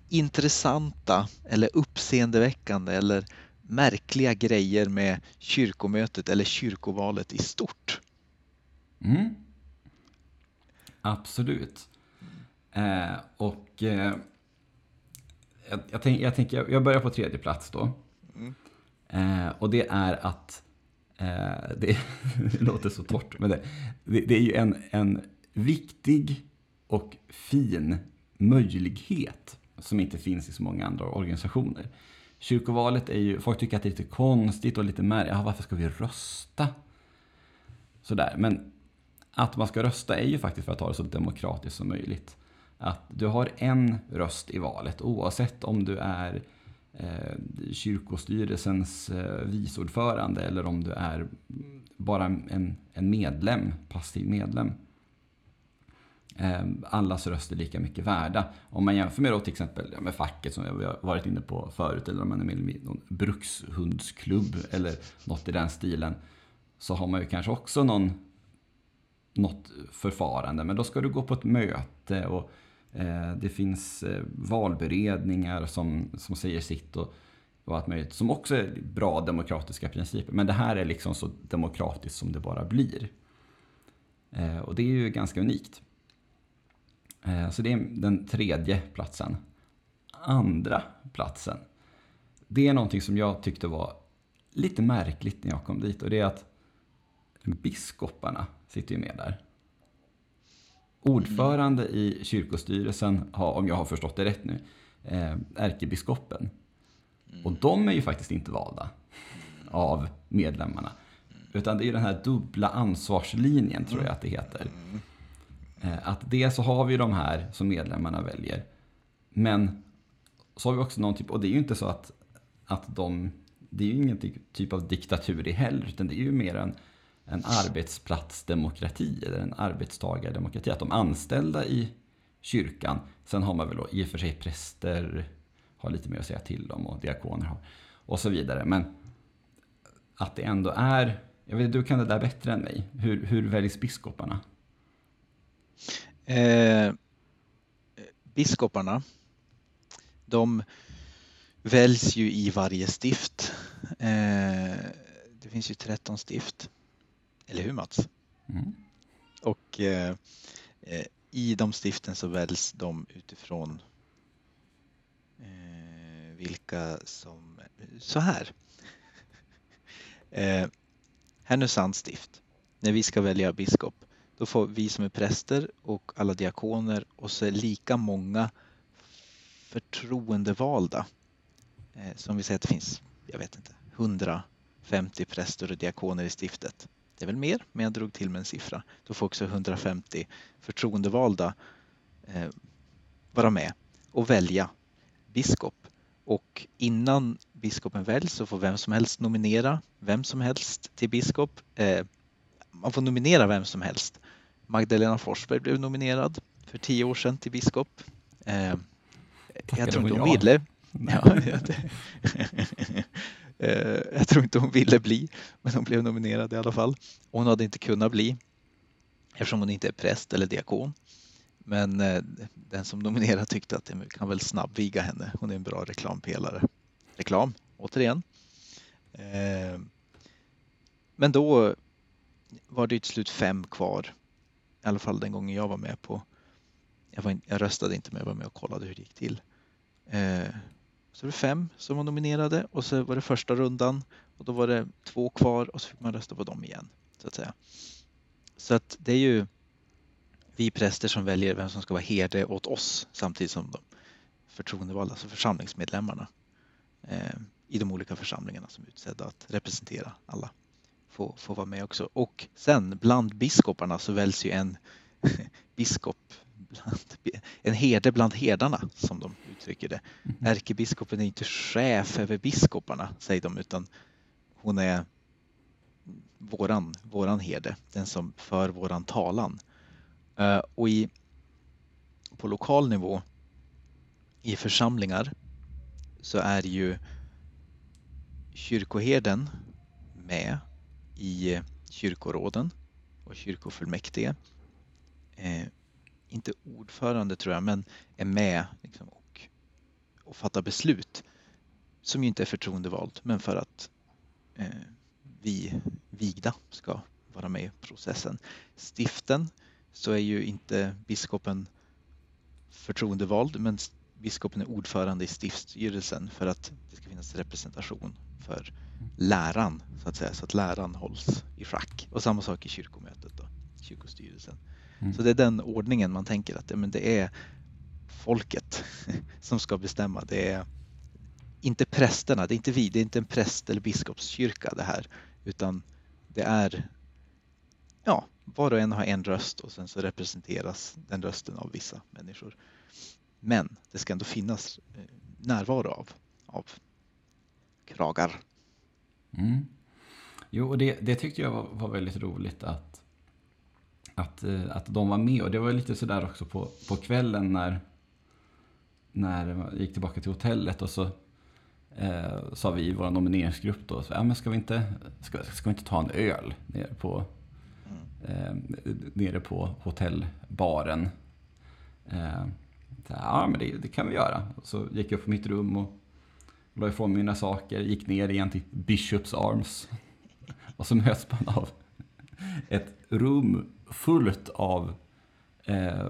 Speaker 2: intressanta eller uppseendeväckande eller märkliga grejer med kyrkomötet eller kyrkovalet i stort.
Speaker 1: Mm. Absolut. Eh, och eh, jag, jag, tänk, jag, tänker, jag börjar på tredje plats då.
Speaker 2: Mm.
Speaker 1: Eh, och det är att, eh, det, det låter så torrt, men det, det, det är ju en, en viktig och fin möjlighet som inte finns i så många andra organisationer. Kyrkovalet är ju, folk tycker att det är lite konstigt och lite märkligt, ja, varför ska vi rösta? Sådär, men att man ska rösta är ju faktiskt för att ha det så demokratiskt som möjligt. Att du har en röst i valet oavsett om du är eh, kyrkostyrelsens eh, viceordförande eller om du är bara en, en medlem, passiv medlem. Eh, allas röst är lika mycket värda. Om man jämför med då till exempel ja, med facket som vi har varit inne på förut eller om man är med i någon brukshundsklubb eller något i den stilen så har man ju kanske också någon något förfarande. Men då ska du gå på ett möte och Eh, det finns eh, valberedningar som, som säger sitt och, och allt möjligt. Som också är bra demokratiska principer. Men det här är liksom så demokratiskt som det bara blir. Eh, och det är ju ganska unikt. Så det är den tredje platsen. Andra platsen. Det är någonting som jag tyckte var lite märkligt när jag kom dit. Och det är att biskoparna sitter ju med där. Ordförande i kyrkostyrelsen har, om jag har förstått det rätt nu, eh, ärkebiskopen. Och de är ju faktiskt inte valda av medlemmarna. Utan det är ju den här dubbla ansvarslinjen, tror jag att det heter. Eh, att dels så har vi de här som medlemmarna väljer. Men så har vi också någon typ, och det är ju inte så att, att de, det är ju ingen typ av diktatur i heller, utan det är ju mer en en arbetsplatsdemokrati eller en arbetstagardemokrati. Att de anställda i kyrkan, sen har man väl då i och för sig präster, har lite mer att säga till om och diakoner har och så vidare. Men att det ändå är, jag vet du kan det där bättre än mig. Hur, hur väljs biskoparna?
Speaker 2: Eh, biskoparna, de väljs ju i varje stift. Eh, det finns ju 13 stift. Eller hur Mats?
Speaker 1: Mm.
Speaker 2: Och eh, eh, i de stiften så väljs de utifrån eh, vilka som... Så här. eh, Härnösands stift. När vi ska välja biskop då får vi som är präster och alla diakoner och så lika många förtroendevalda. Eh, som vi säger att det finns, jag vet inte, 150 präster och diakoner i stiftet det är väl mer, men jag drog till med en siffra. Då får också 150 förtroendevalda eh, vara med och välja biskop. Och innan biskopen väljs så får vem som helst nominera vem som helst till biskop. Eh, man får nominera vem som helst. Magdalena Forsberg blev nominerad för tio år sedan till biskop. Eh, jag tror inte hon ville. Ja, Eh, jag tror inte hon ville bli, men hon blev nominerad i alla fall. Hon hade inte kunnat bli eftersom hon inte är präst eller diakon. Men eh, den som nominerade tyckte att det kan väl snabbviga henne. Hon är en bra reklampelare. Reklam, återigen. Eh, men då var det till slut fem kvar. I alla fall den gången jag var med på. Jag, var, jag röstade inte men jag var med och kollade hur det gick till. Eh, så var det fem som var nominerade och så var det första rundan och då var det två kvar och så fick man rösta på dem igen. Så att säga. Så att det är ju vi präster som väljer vem som ska vara herde åt oss samtidigt som de förtroendevalda, alltså församlingsmedlemmarna eh, i de olika församlingarna som är utsedda att representera alla får, får vara med också. Och sen bland biskoparna så väljs ju en biskop en herde bland herdarna som de uttrycker det.
Speaker 1: Mhm.
Speaker 2: Ärkebiskopen är inte chef över biskoparna säger de utan hon är våran, våran herde, den som för våran talan. Eh, och i, på lokal nivå i församlingar så är ju kyrkoherden med i kyrkoråden och kyrkofullmäktige. Eh, inte ordförande tror jag, men är med liksom, och, och fattar beslut som ju inte är förtroendevald, men för att eh, vi vigda ska vara med i processen. Stiften så är ju inte biskopen förtroendevald, men biskopen är ordförande i stiftsstyrelsen för att det ska finnas representation för läran så att säga, så att läran hålls i schack. Och samma sak i kyrkomötet då, kyrkostyrelsen. Mm. Så det är den ordningen man tänker att ja, men det är folket som ska bestämma. Det är inte prästerna, det är inte vi, det är inte en präst eller biskopskyrka det här, utan det är ja, var och en har en röst och sen så representeras den rösten av vissa människor. Men det ska ändå finnas eh, närvaro av, av kragar.
Speaker 1: Mm. Jo, och det, det tyckte jag var, var, väldigt roligt att, att, eh, att de var med. Och det var lite sådär också på, på kvällen när, när jag gick tillbaka till hotellet och så eh, sa vi i vår nomineringsgrupp då, så, ja, men ska, vi inte, ska, ska vi inte ta en öl nere på, eh, nere på hotellbaren? Eh, ja, men det, det, kan vi göra. Och så gick jag upp på mitt rum och la ifrån mig mina saker, gick ner igen till Bishops Arms. Och så möts man av ett rum fullt av eh,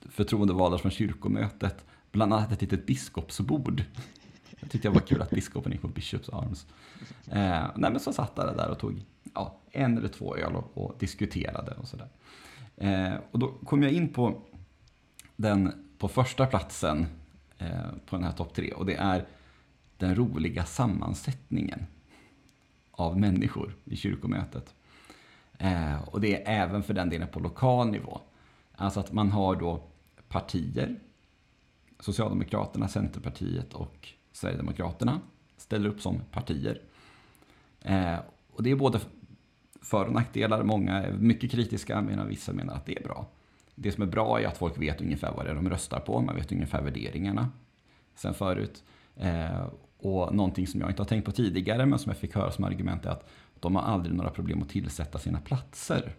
Speaker 1: förtroendevalda från kyrkomötet. Bland annat ett litet biskopsbord. Jag tyckte det var kul att biskopen gick på Bishops Arms. Eh, nej, men så satt alla där och tog ja, en eller två öl och, och diskuterade och sådär. Eh, och då kom jag in på den på första platsen eh, på den här topp tre och det är den roliga sammansättningen av människor i kyrkomötet. Eh, och det är även för den delen på lokal nivå. Alltså att man har då partier, Socialdemokraterna, Centerpartiet och Sverigedemokraterna ställer upp som partier. Eh, och det är både för och nackdelar. Många är mycket kritiska medan vissa menar att det är bra. Det som är bra är att folk vet ungefär vad det är de röstar på. Man vet ungefär värderingarna sen förut. Eh, och någonting som jag inte har tänkt på tidigare men som jag fick höra som argument är att de har aldrig några problem att tillsätta sina platser.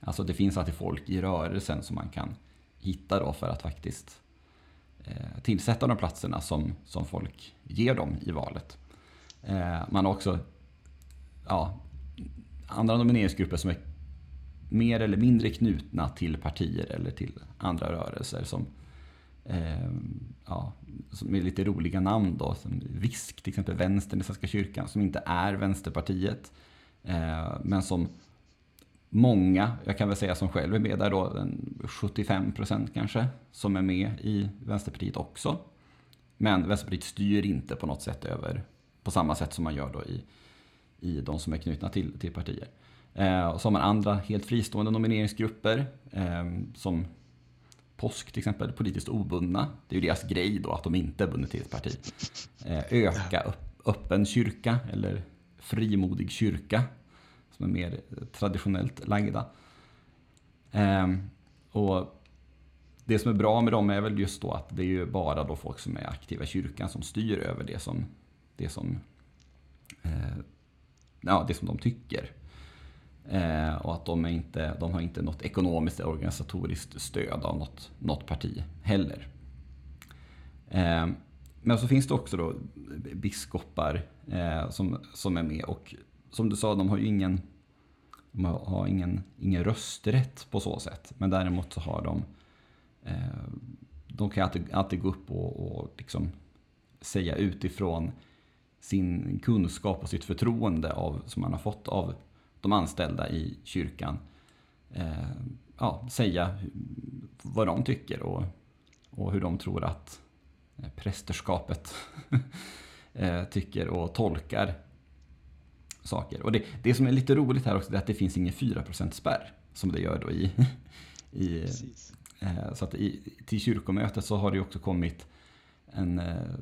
Speaker 1: Alltså det finns alltid folk i rörelsen som man kan hitta då för att faktiskt eh, tillsätta de platserna som, som folk ger dem i valet. Eh, man har också ja, andra nomineringsgrupper som är mer eller mindre knutna till partier eller till andra rörelser som, eh, ja, som är lite roliga namn då. Som VISK, till exempel Vänstern i Svenska kyrkan, som inte är Vänsterpartiet. Eh, men som många, jag kan väl säga som själv är med där då, 75 procent kanske, som är med i Vänsterpartiet också. Men Vänsterpartiet styr inte på något sätt över, på samma sätt som man gör då i, i de som är knutna till, till partier. Eh, och så har man andra helt fristående nomineringsgrupper eh, som Påsk till exempel, politiskt obundna. Det är ju deras grej då att de inte är bundna till ett parti. Eh, öka upp, öppen kyrka eller frimodig kyrka som är mer traditionellt lagda. Eh, och det som är bra med dem är väl just då att det är ju bara då folk som är aktiva i kyrkan som styr över det som, det som, eh, ja, det som de tycker. Eh, och att de, är inte, de har inte något ekonomiskt eller organisatoriskt stöd av något, något parti heller. Eh, men så finns det också då biskopar eh, som, som är med och som du sa, de har ju ingen, de har ingen, ingen rösträtt på så sätt. Men däremot så har de, eh, de kan alltid, alltid gå upp och, och liksom säga utifrån sin kunskap och sitt förtroende av, som man har fått av de anställda i kyrkan eh, ja, säga vad de tycker och, och hur de tror att eh, prästerskapet eh, tycker och tolkar saker. Och det, det som är lite roligt här också är att det finns ingen 4% spärr som det gör då i, i Eh, så att i, till kyrkomötet så har det också kommit en, eh,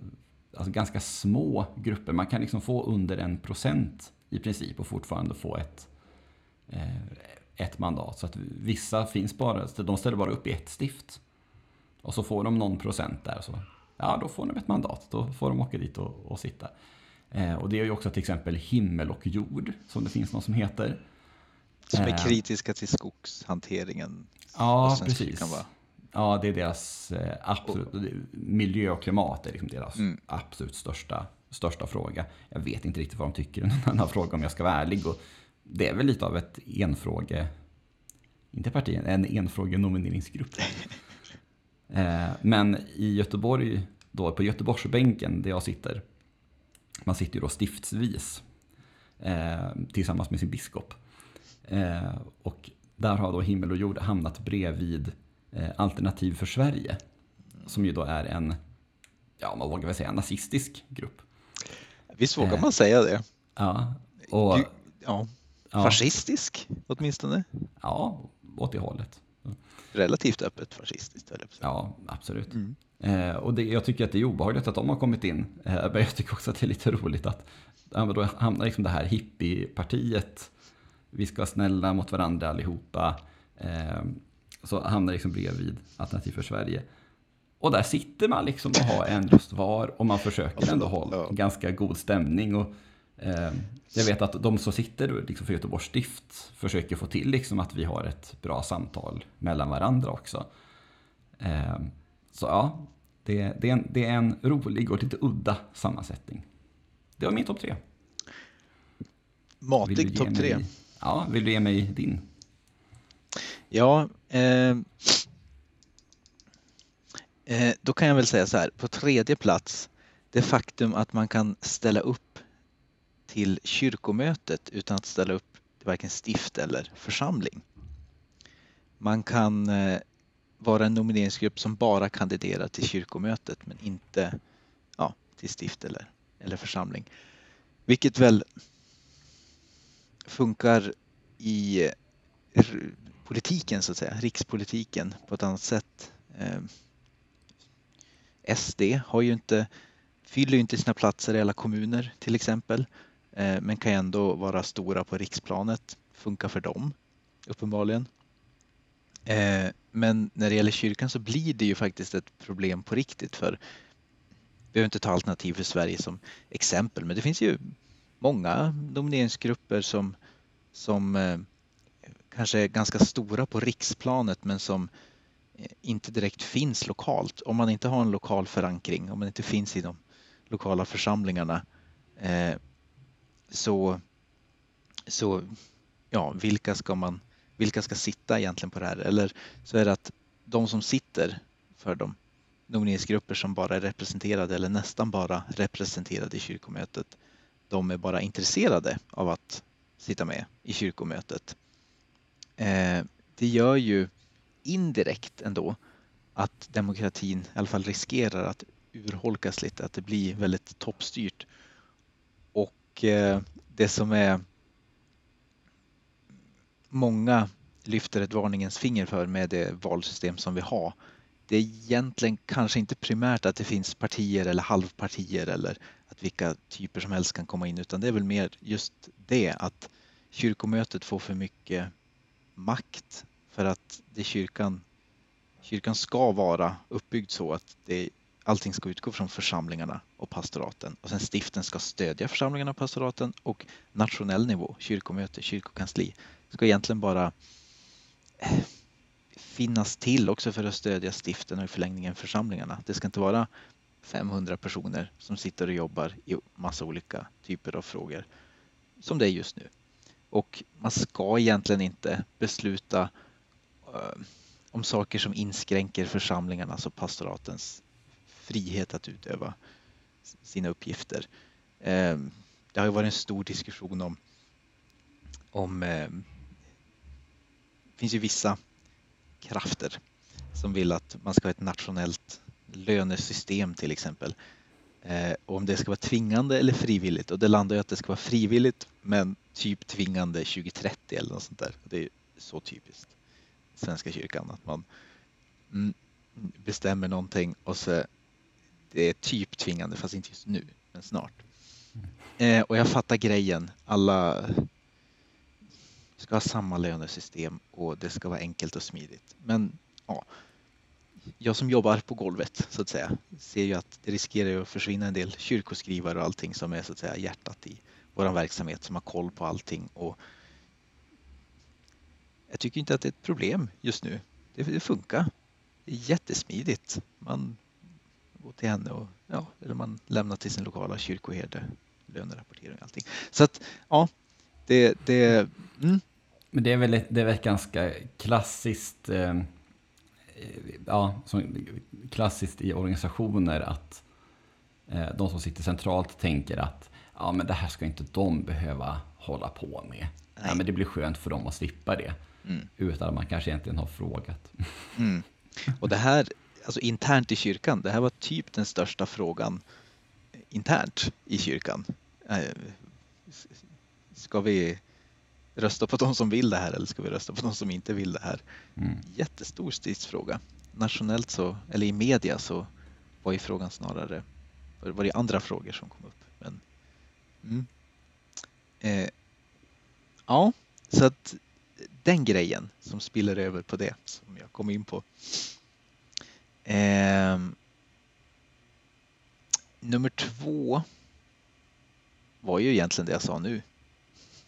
Speaker 1: alltså ganska små grupper. Man kan liksom få under en procent i princip och fortfarande få ett, eh, ett mandat. Så att vissa finns bara, de ställer bara upp i ett stift. Och så får de någon procent där. Så, ja, då får de ett mandat. Då får de åka dit och, och sitta. Eh, och det är ju också till exempel himmel och jord, som det finns någon som heter.
Speaker 2: Som är eh, kritiska till skogshanteringen.
Speaker 1: Ja, precis. Ja, det är deras eh, absolut, miljö och klimat är liksom deras mm. absolut största, största fråga. Jag vet inte riktigt vad de tycker i denna fråga om jag ska vara ärlig. Och det är väl lite av ett enfråge, inte parti, en enfrågenomineringsgrupp. men i Göteborg, då på Göteborgsbänken där jag sitter, man sitter ju då stiftsvis eh, tillsammans med sin biskop. Eh, och där har då himmel och jord hamnat bredvid eh, Alternativ för Sverige. Som ju då är en, ja man vågar väl säga nazistisk grupp.
Speaker 2: Visst vågar man säga det?
Speaker 1: Ja. Och,
Speaker 2: du, ja. Fascistisk åtminstone?
Speaker 1: Ja, åt det hållet.
Speaker 2: Relativt öppet fascistiskt.
Speaker 1: Ja, absolut. Mm. Eh, och det, jag tycker att det är obehagligt att de har kommit in. Eh, men jag tycker också att det är lite roligt att ja, då hamnar liksom det här hippiepartiet. Vi ska vara snälla mot varandra allihopa. Eh, så hamnar liksom bredvid Alternativ för Sverige. Och där sitter man liksom och har en röst var och man försöker ändå hålla ganska god stämning. Och, eh, jag vet att de som sitter liksom för Göteborgs stift försöker få till liksom att vi har ett bra samtal mellan varandra också. Så ja, det, det, är en, det är en rolig och lite udda sammansättning. Det var min topp tre.
Speaker 2: Matig topp tre.
Speaker 1: Ja, vill du ge mig din?
Speaker 2: Ja, eh, eh, då kan jag väl säga så här. På tredje plats, det faktum att man kan ställa upp till kyrkomötet utan att ställa upp till varken stift eller församling. Man kan eh, vara en nomineringsgrupp som bara kandiderar till kyrkomötet men inte ja, till stift eller, eller församling. Vilket väl funkar i eh, politiken så att säga, rikspolitiken på ett annat sätt. Eh, SD har ju inte, fyller ju inte sina platser i alla kommuner till exempel, eh, men kan ändå vara stora på riksplanet, funkar för dem uppenbarligen. Eh, men när det gäller kyrkan så blir det ju faktiskt ett problem på riktigt för vi behöver inte ta alternativ för Sverige som exempel, men det finns ju många nomineringsgrupper som, som eh, kanske är ganska stora på riksplanet men som eh, inte direkt finns lokalt. Om man inte har en lokal förankring, om man inte finns i de lokala församlingarna eh, så, så ja, vilka ska man vilka ska sitta egentligen på det här? Eller så är det att de som sitter för de nomineringsgrupper som bara är representerade eller nästan bara representerade i kyrkomötet, de är bara intresserade av att sitta med i kyrkomötet. Eh, det gör ju indirekt ändå att demokratin i alla fall riskerar att urholkas lite, att det blir väldigt toppstyrt. Och eh, det som är många lyfter ett varningens finger för med det valsystem som vi har. Det är egentligen kanske inte primärt att det finns partier eller halvpartier eller att vilka typer som helst kan komma in utan det är väl mer just det att kyrkomötet får för mycket makt för att det kyrkan, kyrkan ska vara uppbyggd så att det, allting ska utgå från församlingarna och pastoraten och sen stiften ska stödja församlingarna och pastoraten och nationell nivå, kyrkomöte, kyrkokansli ska egentligen bara eh, finnas till också för att stödja stiften och i förlängningen församlingarna. Det ska inte vara 500 personer som sitter och jobbar i massa olika typer av frågor som det är just nu. Och man ska egentligen inte besluta uh, om saker som inskränker församlingarnas alltså och pastoratens frihet att utöva sina uppgifter. Uh, det har ju varit en stor diskussion om, om uh, finns ju vissa krafter som vill att man ska ha ett nationellt lönesystem till exempel. Eh, om det ska vara tvingande eller frivilligt och det landar ju att det ska vara frivilligt men typ tvingande 2030 eller något sånt där. Det är så typiskt Svenska kyrkan att man mm, bestämmer någonting och så det är typ tvingande, fast inte just nu, men snart. Eh, och jag fattar grejen. Alla ska ha samma lönesystem och det ska vara enkelt och smidigt. Men ja, jag som jobbar på golvet så att säga ser ju att det riskerar att försvinna en del kyrkoskrivare och allting som är så att säga hjärtat i vår verksamhet som har koll på allting. Och jag tycker inte att det är ett problem just nu. Det, det funkar. Det är jättesmidigt. Man går till henne och ja, eller man lämnar till sin lokala kyrkoherde lönerapportering och allting. Så att ja, det, det mm.
Speaker 1: Men det är väl ett, det är väl ett ganska klassiskt eh, ja, som klassiskt i organisationer att eh, de som sitter centralt tänker att ja, men det här ska inte de behöva hålla på med. Ja, men det blir skönt för dem att slippa det. Mm. Utan att man kanske egentligen har frågat.
Speaker 2: Mm. Och det här, alltså internt i kyrkan, det här var typ den största frågan internt i kyrkan. Eh, ska vi rösta på de som vill det här eller ska vi rösta på de som inte vill det här? Mm. Jättestor stridsfråga. Nationellt så, eller i media så var ju frågan snarare, var det andra frågor som kom upp. Men, mm. eh, ja, så att den grejen som spiller över på det som jag kom in på. Eh, nummer två var ju egentligen det jag sa nu.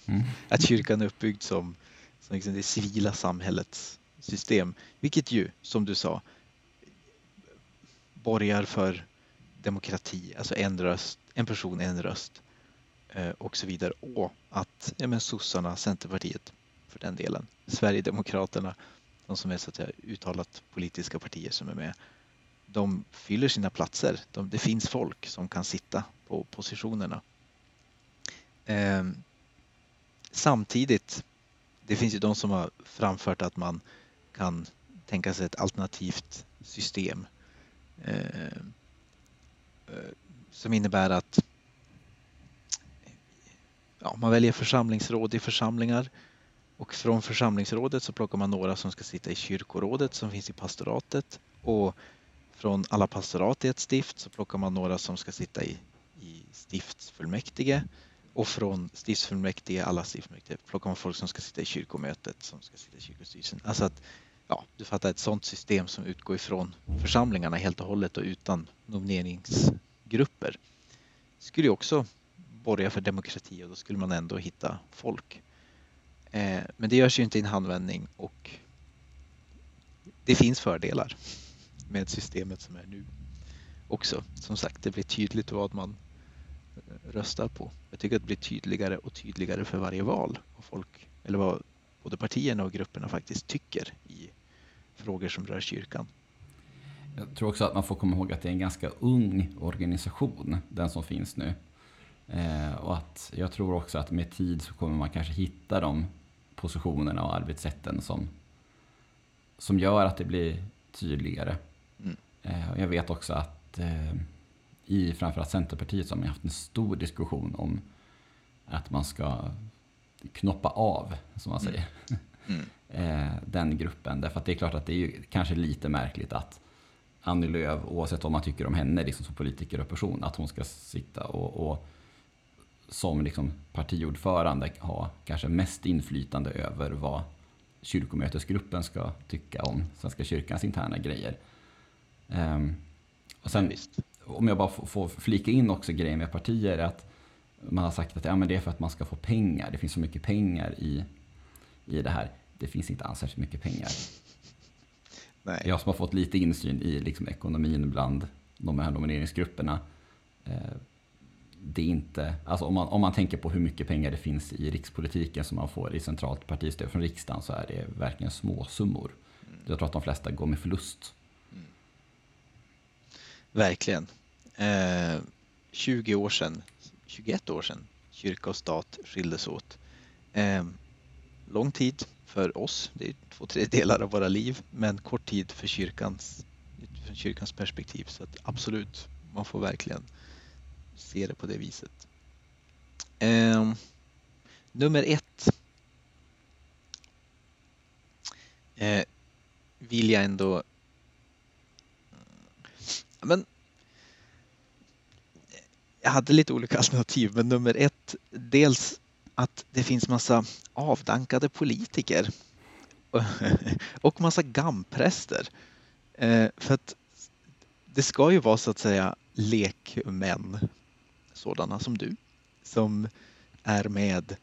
Speaker 2: Mm. Att kyrkan är uppbyggd som, som liksom det civila samhällets system, vilket ju, som du sa, borgar för demokrati, alltså en röst, en person, en röst eh, och så vidare. Och att ja, men sossarna, Centerpartiet för den delen, Sverigedemokraterna, de som är så att säga uttalat politiska partier som är med, de fyller sina platser. De, det finns folk som kan sitta på positionerna. Ehm, Samtidigt, det finns ju de som har framfört att man kan tänka sig ett alternativt system eh, eh som innebär att ja, man väljer församlingsråd i församlingar och från församlingsrådet så plockar man några som ska sitta i kyrkorådet som finns i pastoratet och från alla pastorat i ett stift så plockar man några som ska sitta i, i stiftsfullmäktige och från stiftsfullmäktige, alla stiftsfullmäktige, plockar man folk som ska sitta i kyrkomötet, som ska sitta i kyrkostyrelsen. Alltså att, ja, du fattar ett sådant system som utgår ifrån församlingarna helt och hållet och utan nomineringsgrupper skulle ju också borga för demokrati och då skulle man ändå hitta folk. Eh, men det görs ju inte i en handvändning och det finns fördelar med systemet som är nu också. Som sagt, det blir tydligt vad man röstar på. Jag tycker att det blir tydligare och tydligare för varje val vad folk, eller vad både partierna och grupperna faktiskt tycker i frågor som rör kyrkan.
Speaker 1: Jag tror också att man får komma ihåg att det är en ganska ung organisation, den som finns nu. Eh, och att jag tror också att med tid så kommer man kanske hitta de positionerna och arbetssätten som, som gör att det blir tydligare. Mm. Eh, jag vet också att eh, i framförallt Centerpartiet så har haft en stor diskussion om att man ska knoppa av, som man säger, mm. mm. den gruppen. Därför att det är klart att det är ju kanske lite märkligt att Annie Lööf, oavsett vad man tycker om henne liksom som politiker och person, att hon ska sitta och, och som liksom partiordförande ha kanske mest inflytande över vad kyrkomötesgruppen ska tycka om Svenska kyrkans interna grejer. Um, och sen, ja, om jag bara får flika in också grejen med partier, att man har sagt att ja, men det är för att man ska få pengar. Det finns så mycket pengar i, i det här. Det finns inte alls särskilt mycket pengar. Nej. Jag som har fått lite insyn i liksom ekonomin bland de här nomineringsgrupperna. Eh, det är inte, alltså om man, om man tänker på hur mycket pengar det finns i rikspolitiken som man får i centralt partistöd från riksdagen så är det verkligen små summor. Mm. Jag tror att de flesta går med förlust.
Speaker 2: Verkligen. Eh, 20 år sedan, 21 år sedan, kyrka och stat skildes åt. Eh, lång tid för oss, det är två tredjedelar av våra liv, men kort tid för kyrkans, för kyrkans perspektiv. Så att absolut, man får verkligen se det på det viset. Eh, nummer ett eh, vill jag ändå men jag hade lite olika alternativ, men nummer ett, dels att det finns massa avdankade politiker och massa gampräster. Eh, för att det ska ju vara så att säga lekmän, sådana som du, som är med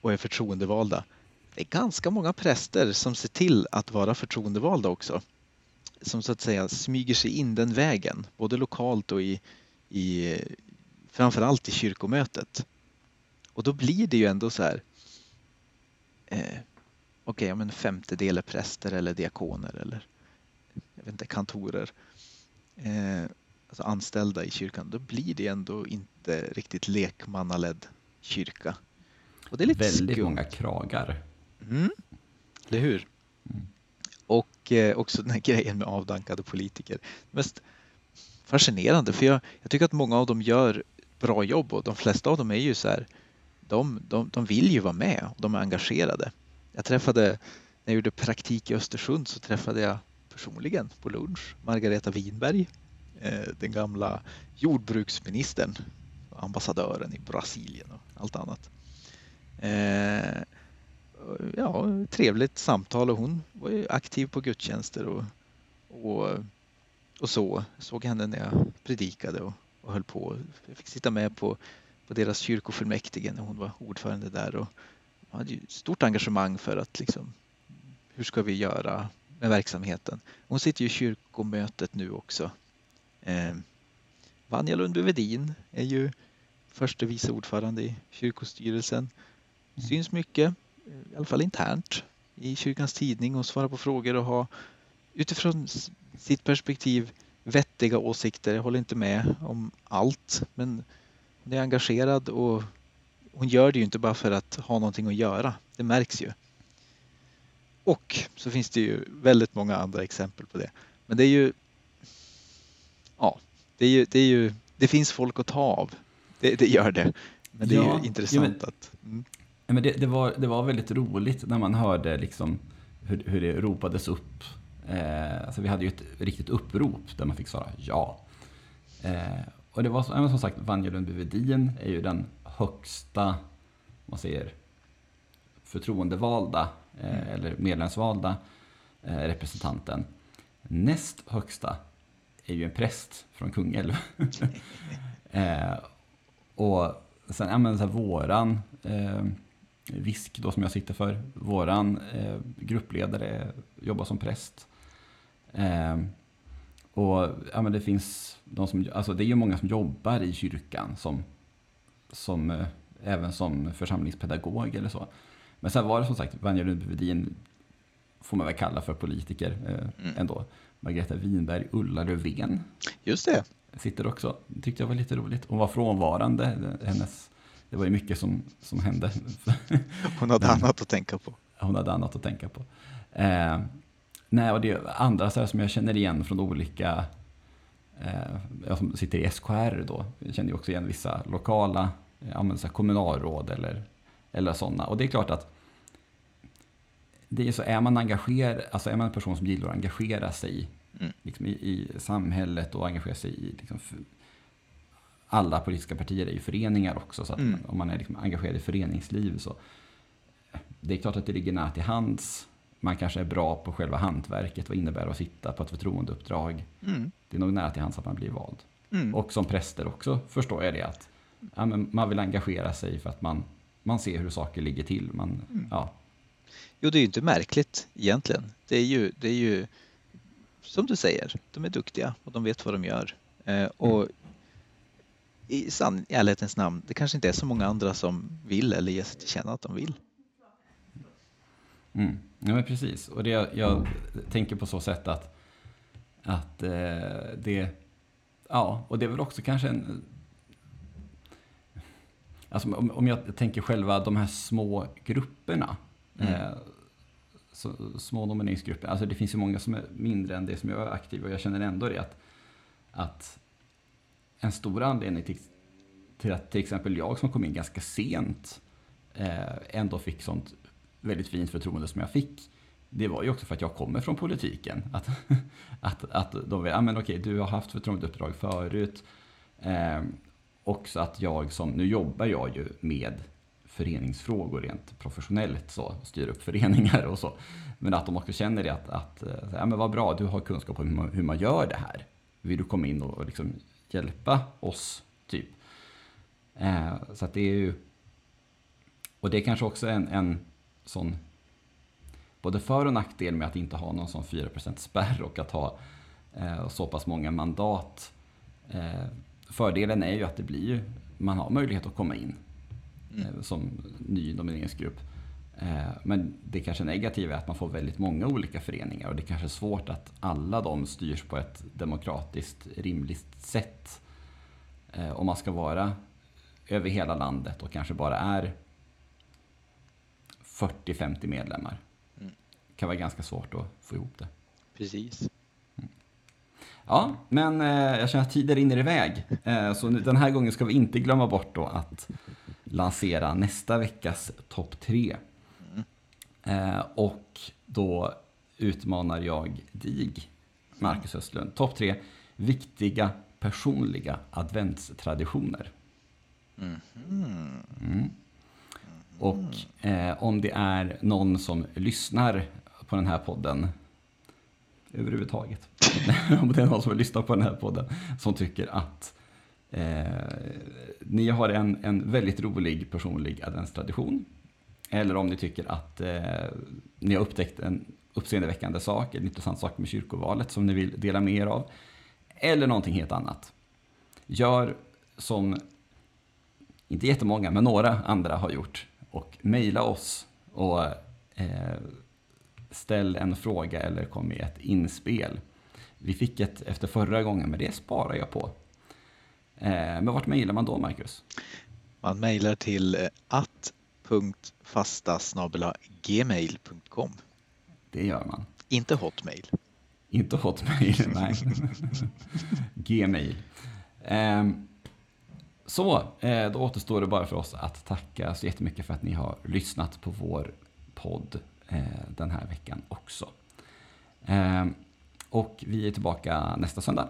Speaker 2: och är förtroendevalda. Det är ganska många präster som ser till att vara förtroendevalda också. Som så att säga smyger sig in den vägen, både lokalt och i, i framförallt i kyrkomötet. Och då blir det ju ändå så här. Eh, Okej, okay, en femtedel är präster eller diakoner eller jag vet inte, kantorer. Eh, alltså anställda i kyrkan. Då blir det ändå inte riktigt lekmannaledd kyrka.
Speaker 1: Och det är lite Väldigt skumt. många kragar.
Speaker 2: Mm. Eller hur? Mm. Och eh, också den här grejen med avdankade politiker. Mest fascinerande för jag, jag tycker att många av dem gör bra jobb och de flesta av dem är ju så här de, de, de vill ju vara med och de är engagerade. Jag träffade, när jag gjorde praktik i Östersund så träffade jag personligen på lunch Margareta Winberg, eh, den gamla jordbruksministern, ambassadören i Brasilien och allt annat. Eh, ja, trevligt samtal och hon var ju aktiv på gudstjänster och, och, och så. Såg henne när jag predikade och, och höll på. Jag fick sitta med på på deras kyrkofullmäktige när hon var ordförande där och hade ju stort engagemang för att liksom, hur ska vi göra med verksamheten. Hon sitter ju i kyrkomötet nu också. Eh, Vanja Lundby-Wedin är ju förste vice ordförande i kyrkostyrelsen. Syns mycket, i alla fall internt, i kyrkans tidning och svarar på frågor och har utifrån sitt perspektiv vettiga åsikter. Jag håller inte med om allt, men hon är engagerad och hon gör det ju inte bara för att ha någonting att göra. Det märks ju. Och så finns det ju väldigt många andra exempel på det. Men det är ju Ja, det, är ju, det, är ju, det finns folk att ta av. Det, det gör det. Men det ja, är ju intressant ja, men, att... Mm.
Speaker 1: Men det, det, var, det var väldigt roligt när man hörde liksom hur, hur det ropades upp. Eh, alltså vi hade ju ett riktigt upprop där man fick svara ja. Eh, och det var som sagt, Vanja Lundby-Wedin är ju den högsta, man säger, förtroendevalda eh, mm. eller medlemsvalda eh, representanten. Näst högsta är ju en präst från Kungälv. eh, och sen, ja men så här, våran eh, VISK då som jag sitter för, våran eh, gruppledare jobbar som präst. Eh, och ja, men det finns de som, alltså det är ju många som jobbar i kyrkan som, som eh, även som församlingspedagog eller så. Men sen var det som sagt, Vanja Lundby-Wedin får man väl kalla för politiker eh, mm. ändå. Margareta Winberg, Ulla Löfven.
Speaker 2: Just det.
Speaker 1: Sitter också. tyckte jag var lite roligt. Hon var frånvarande. Hennes, det var ju mycket som, som hände.
Speaker 2: Hon hade annat att tänka på.
Speaker 1: Hon hade annat att tänka på. Eh, Nej, och det andra så som jag känner igen från olika, eh, jag som sitter i SKR då, jag känner ju också igen vissa lokala ja, så kommunalråd eller, eller sådana. Och det är klart att det är så, är man engagerad, alltså är man en person som gillar att engagera sig mm. liksom i, i, samhället och engagera sig i liksom, alla politiska partier är ju föreningar också, så mm. om man är liksom engagerad i föreningsliv så det är klart att det ligger nära till hands man kanske är bra på själva hantverket, vad innebär det att sitta på ett förtroendeuppdrag. Mm. Det är nog nära till hands att man blir vald. Mm. Och som präster också förstår jag det att ja, man vill engagera sig för att man, man ser hur saker ligger till. Man, mm. ja.
Speaker 2: Jo, det är ju inte märkligt egentligen. Det är ju, det är ju som du säger, de är duktiga och de vet vad de gör. Eh, och mm. I sann ärlighetens namn, det kanske inte är så många andra som vill eller ger sig till känna att de vill.
Speaker 1: Mm. Ja, men precis. Och det, jag tänker på så sätt att, att eh, det... Ja, och det är väl också kanske en... Alltså om, om jag tänker själva de här små grupperna. Mm. Eh, så, små nomineringsgrupper. Alltså det finns ju många som är mindre än det som jag är aktiv och jag känner ändå det att, att en stor anledning till, till att till exempel jag som kom in ganska sent eh, ändå fick sånt väldigt fint förtroende som jag fick det var ju också för att jag kommer från politiken. Att, att, att de vill, ja ah, men okej, du har haft förtroendeuppdrag förut. Eh, också att jag som, nu jobbar jag ju med föreningsfrågor rent professionellt så, styr upp föreningar och så. Men att de också känner det att, att ja men vad bra, du har kunskap om hur man, hur man gör det här. Vill du komma in och liksom hjälpa oss, typ? Eh, så att det är ju, och det är kanske också en, en sån både för och nackdel med att inte ha någon sån 4% spärr och att ha eh, så pass många mandat. Eh, fördelen är ju att det blir man har möjlighet att komma in mm. eh, som ny nomineringsgrupp. Eh, men det kanske negativa är att man får väldigt många olika föreningar och det kanske är svårt att alla de styrs på ett demokratiskt rimligt sätt. Eh, om man ska vara över hela landet och kanske bara är 40-50 medlemmar kan vara ganska svårt att få ihop det.
Speaker 2: Precis.
Speaker 1: Mm. Ja, men eh, jag känner att tiden rinner iväg. Så den här gången ska vi inte glömma bort då att lansera nästa veckas topp tre. Eh, och då utmanar jag dig, Marcus Östlund. Topp tre viktiga personliga adventstraditioner. Mm. Mm. Och eh, om det är någon som lyssnar på den här podden överhuvudtaget. Om det är någon som lyssnar på den här podden som tycker att eh, ni har en, en väldigt rolig personlig adventstradition. Eller om ni tycker att eh, ni har upptäckt en uppseendeväckande sak, en intressant sak med kyrkovalet som ni vill dela med er av. Eller någonting helt annat. Gör som, inte jättemånga, men några andra har gjort. Och mejla oss och eh, ställ en fråga eller kom med ett inspel. Vi fick ett efter förra gången, men det sparar jag på. Eh, men vart mejlar man då, Marcus?
Speaker 2: Man mejlar till eh, att att.fasta.gmail.com.
Speaker 1: Det gör man.
Speaker 2: Inte hotmail.
Speaker 1: Inte hotmail, nej. Gmail. Ehm, så, eh, då återstår det bara för oss att tacka så jättemycket för att ni har lyssnat på vår podd Eh, den här veckan också. Eh, och vi är tillbaka nästa söndag.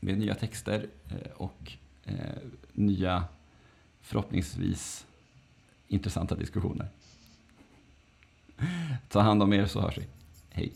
Speaker 1: Med nya texter eh, och nya, förhoppningsvis intressanta diskussioner. Ta hand om er så hörs vi. Hej!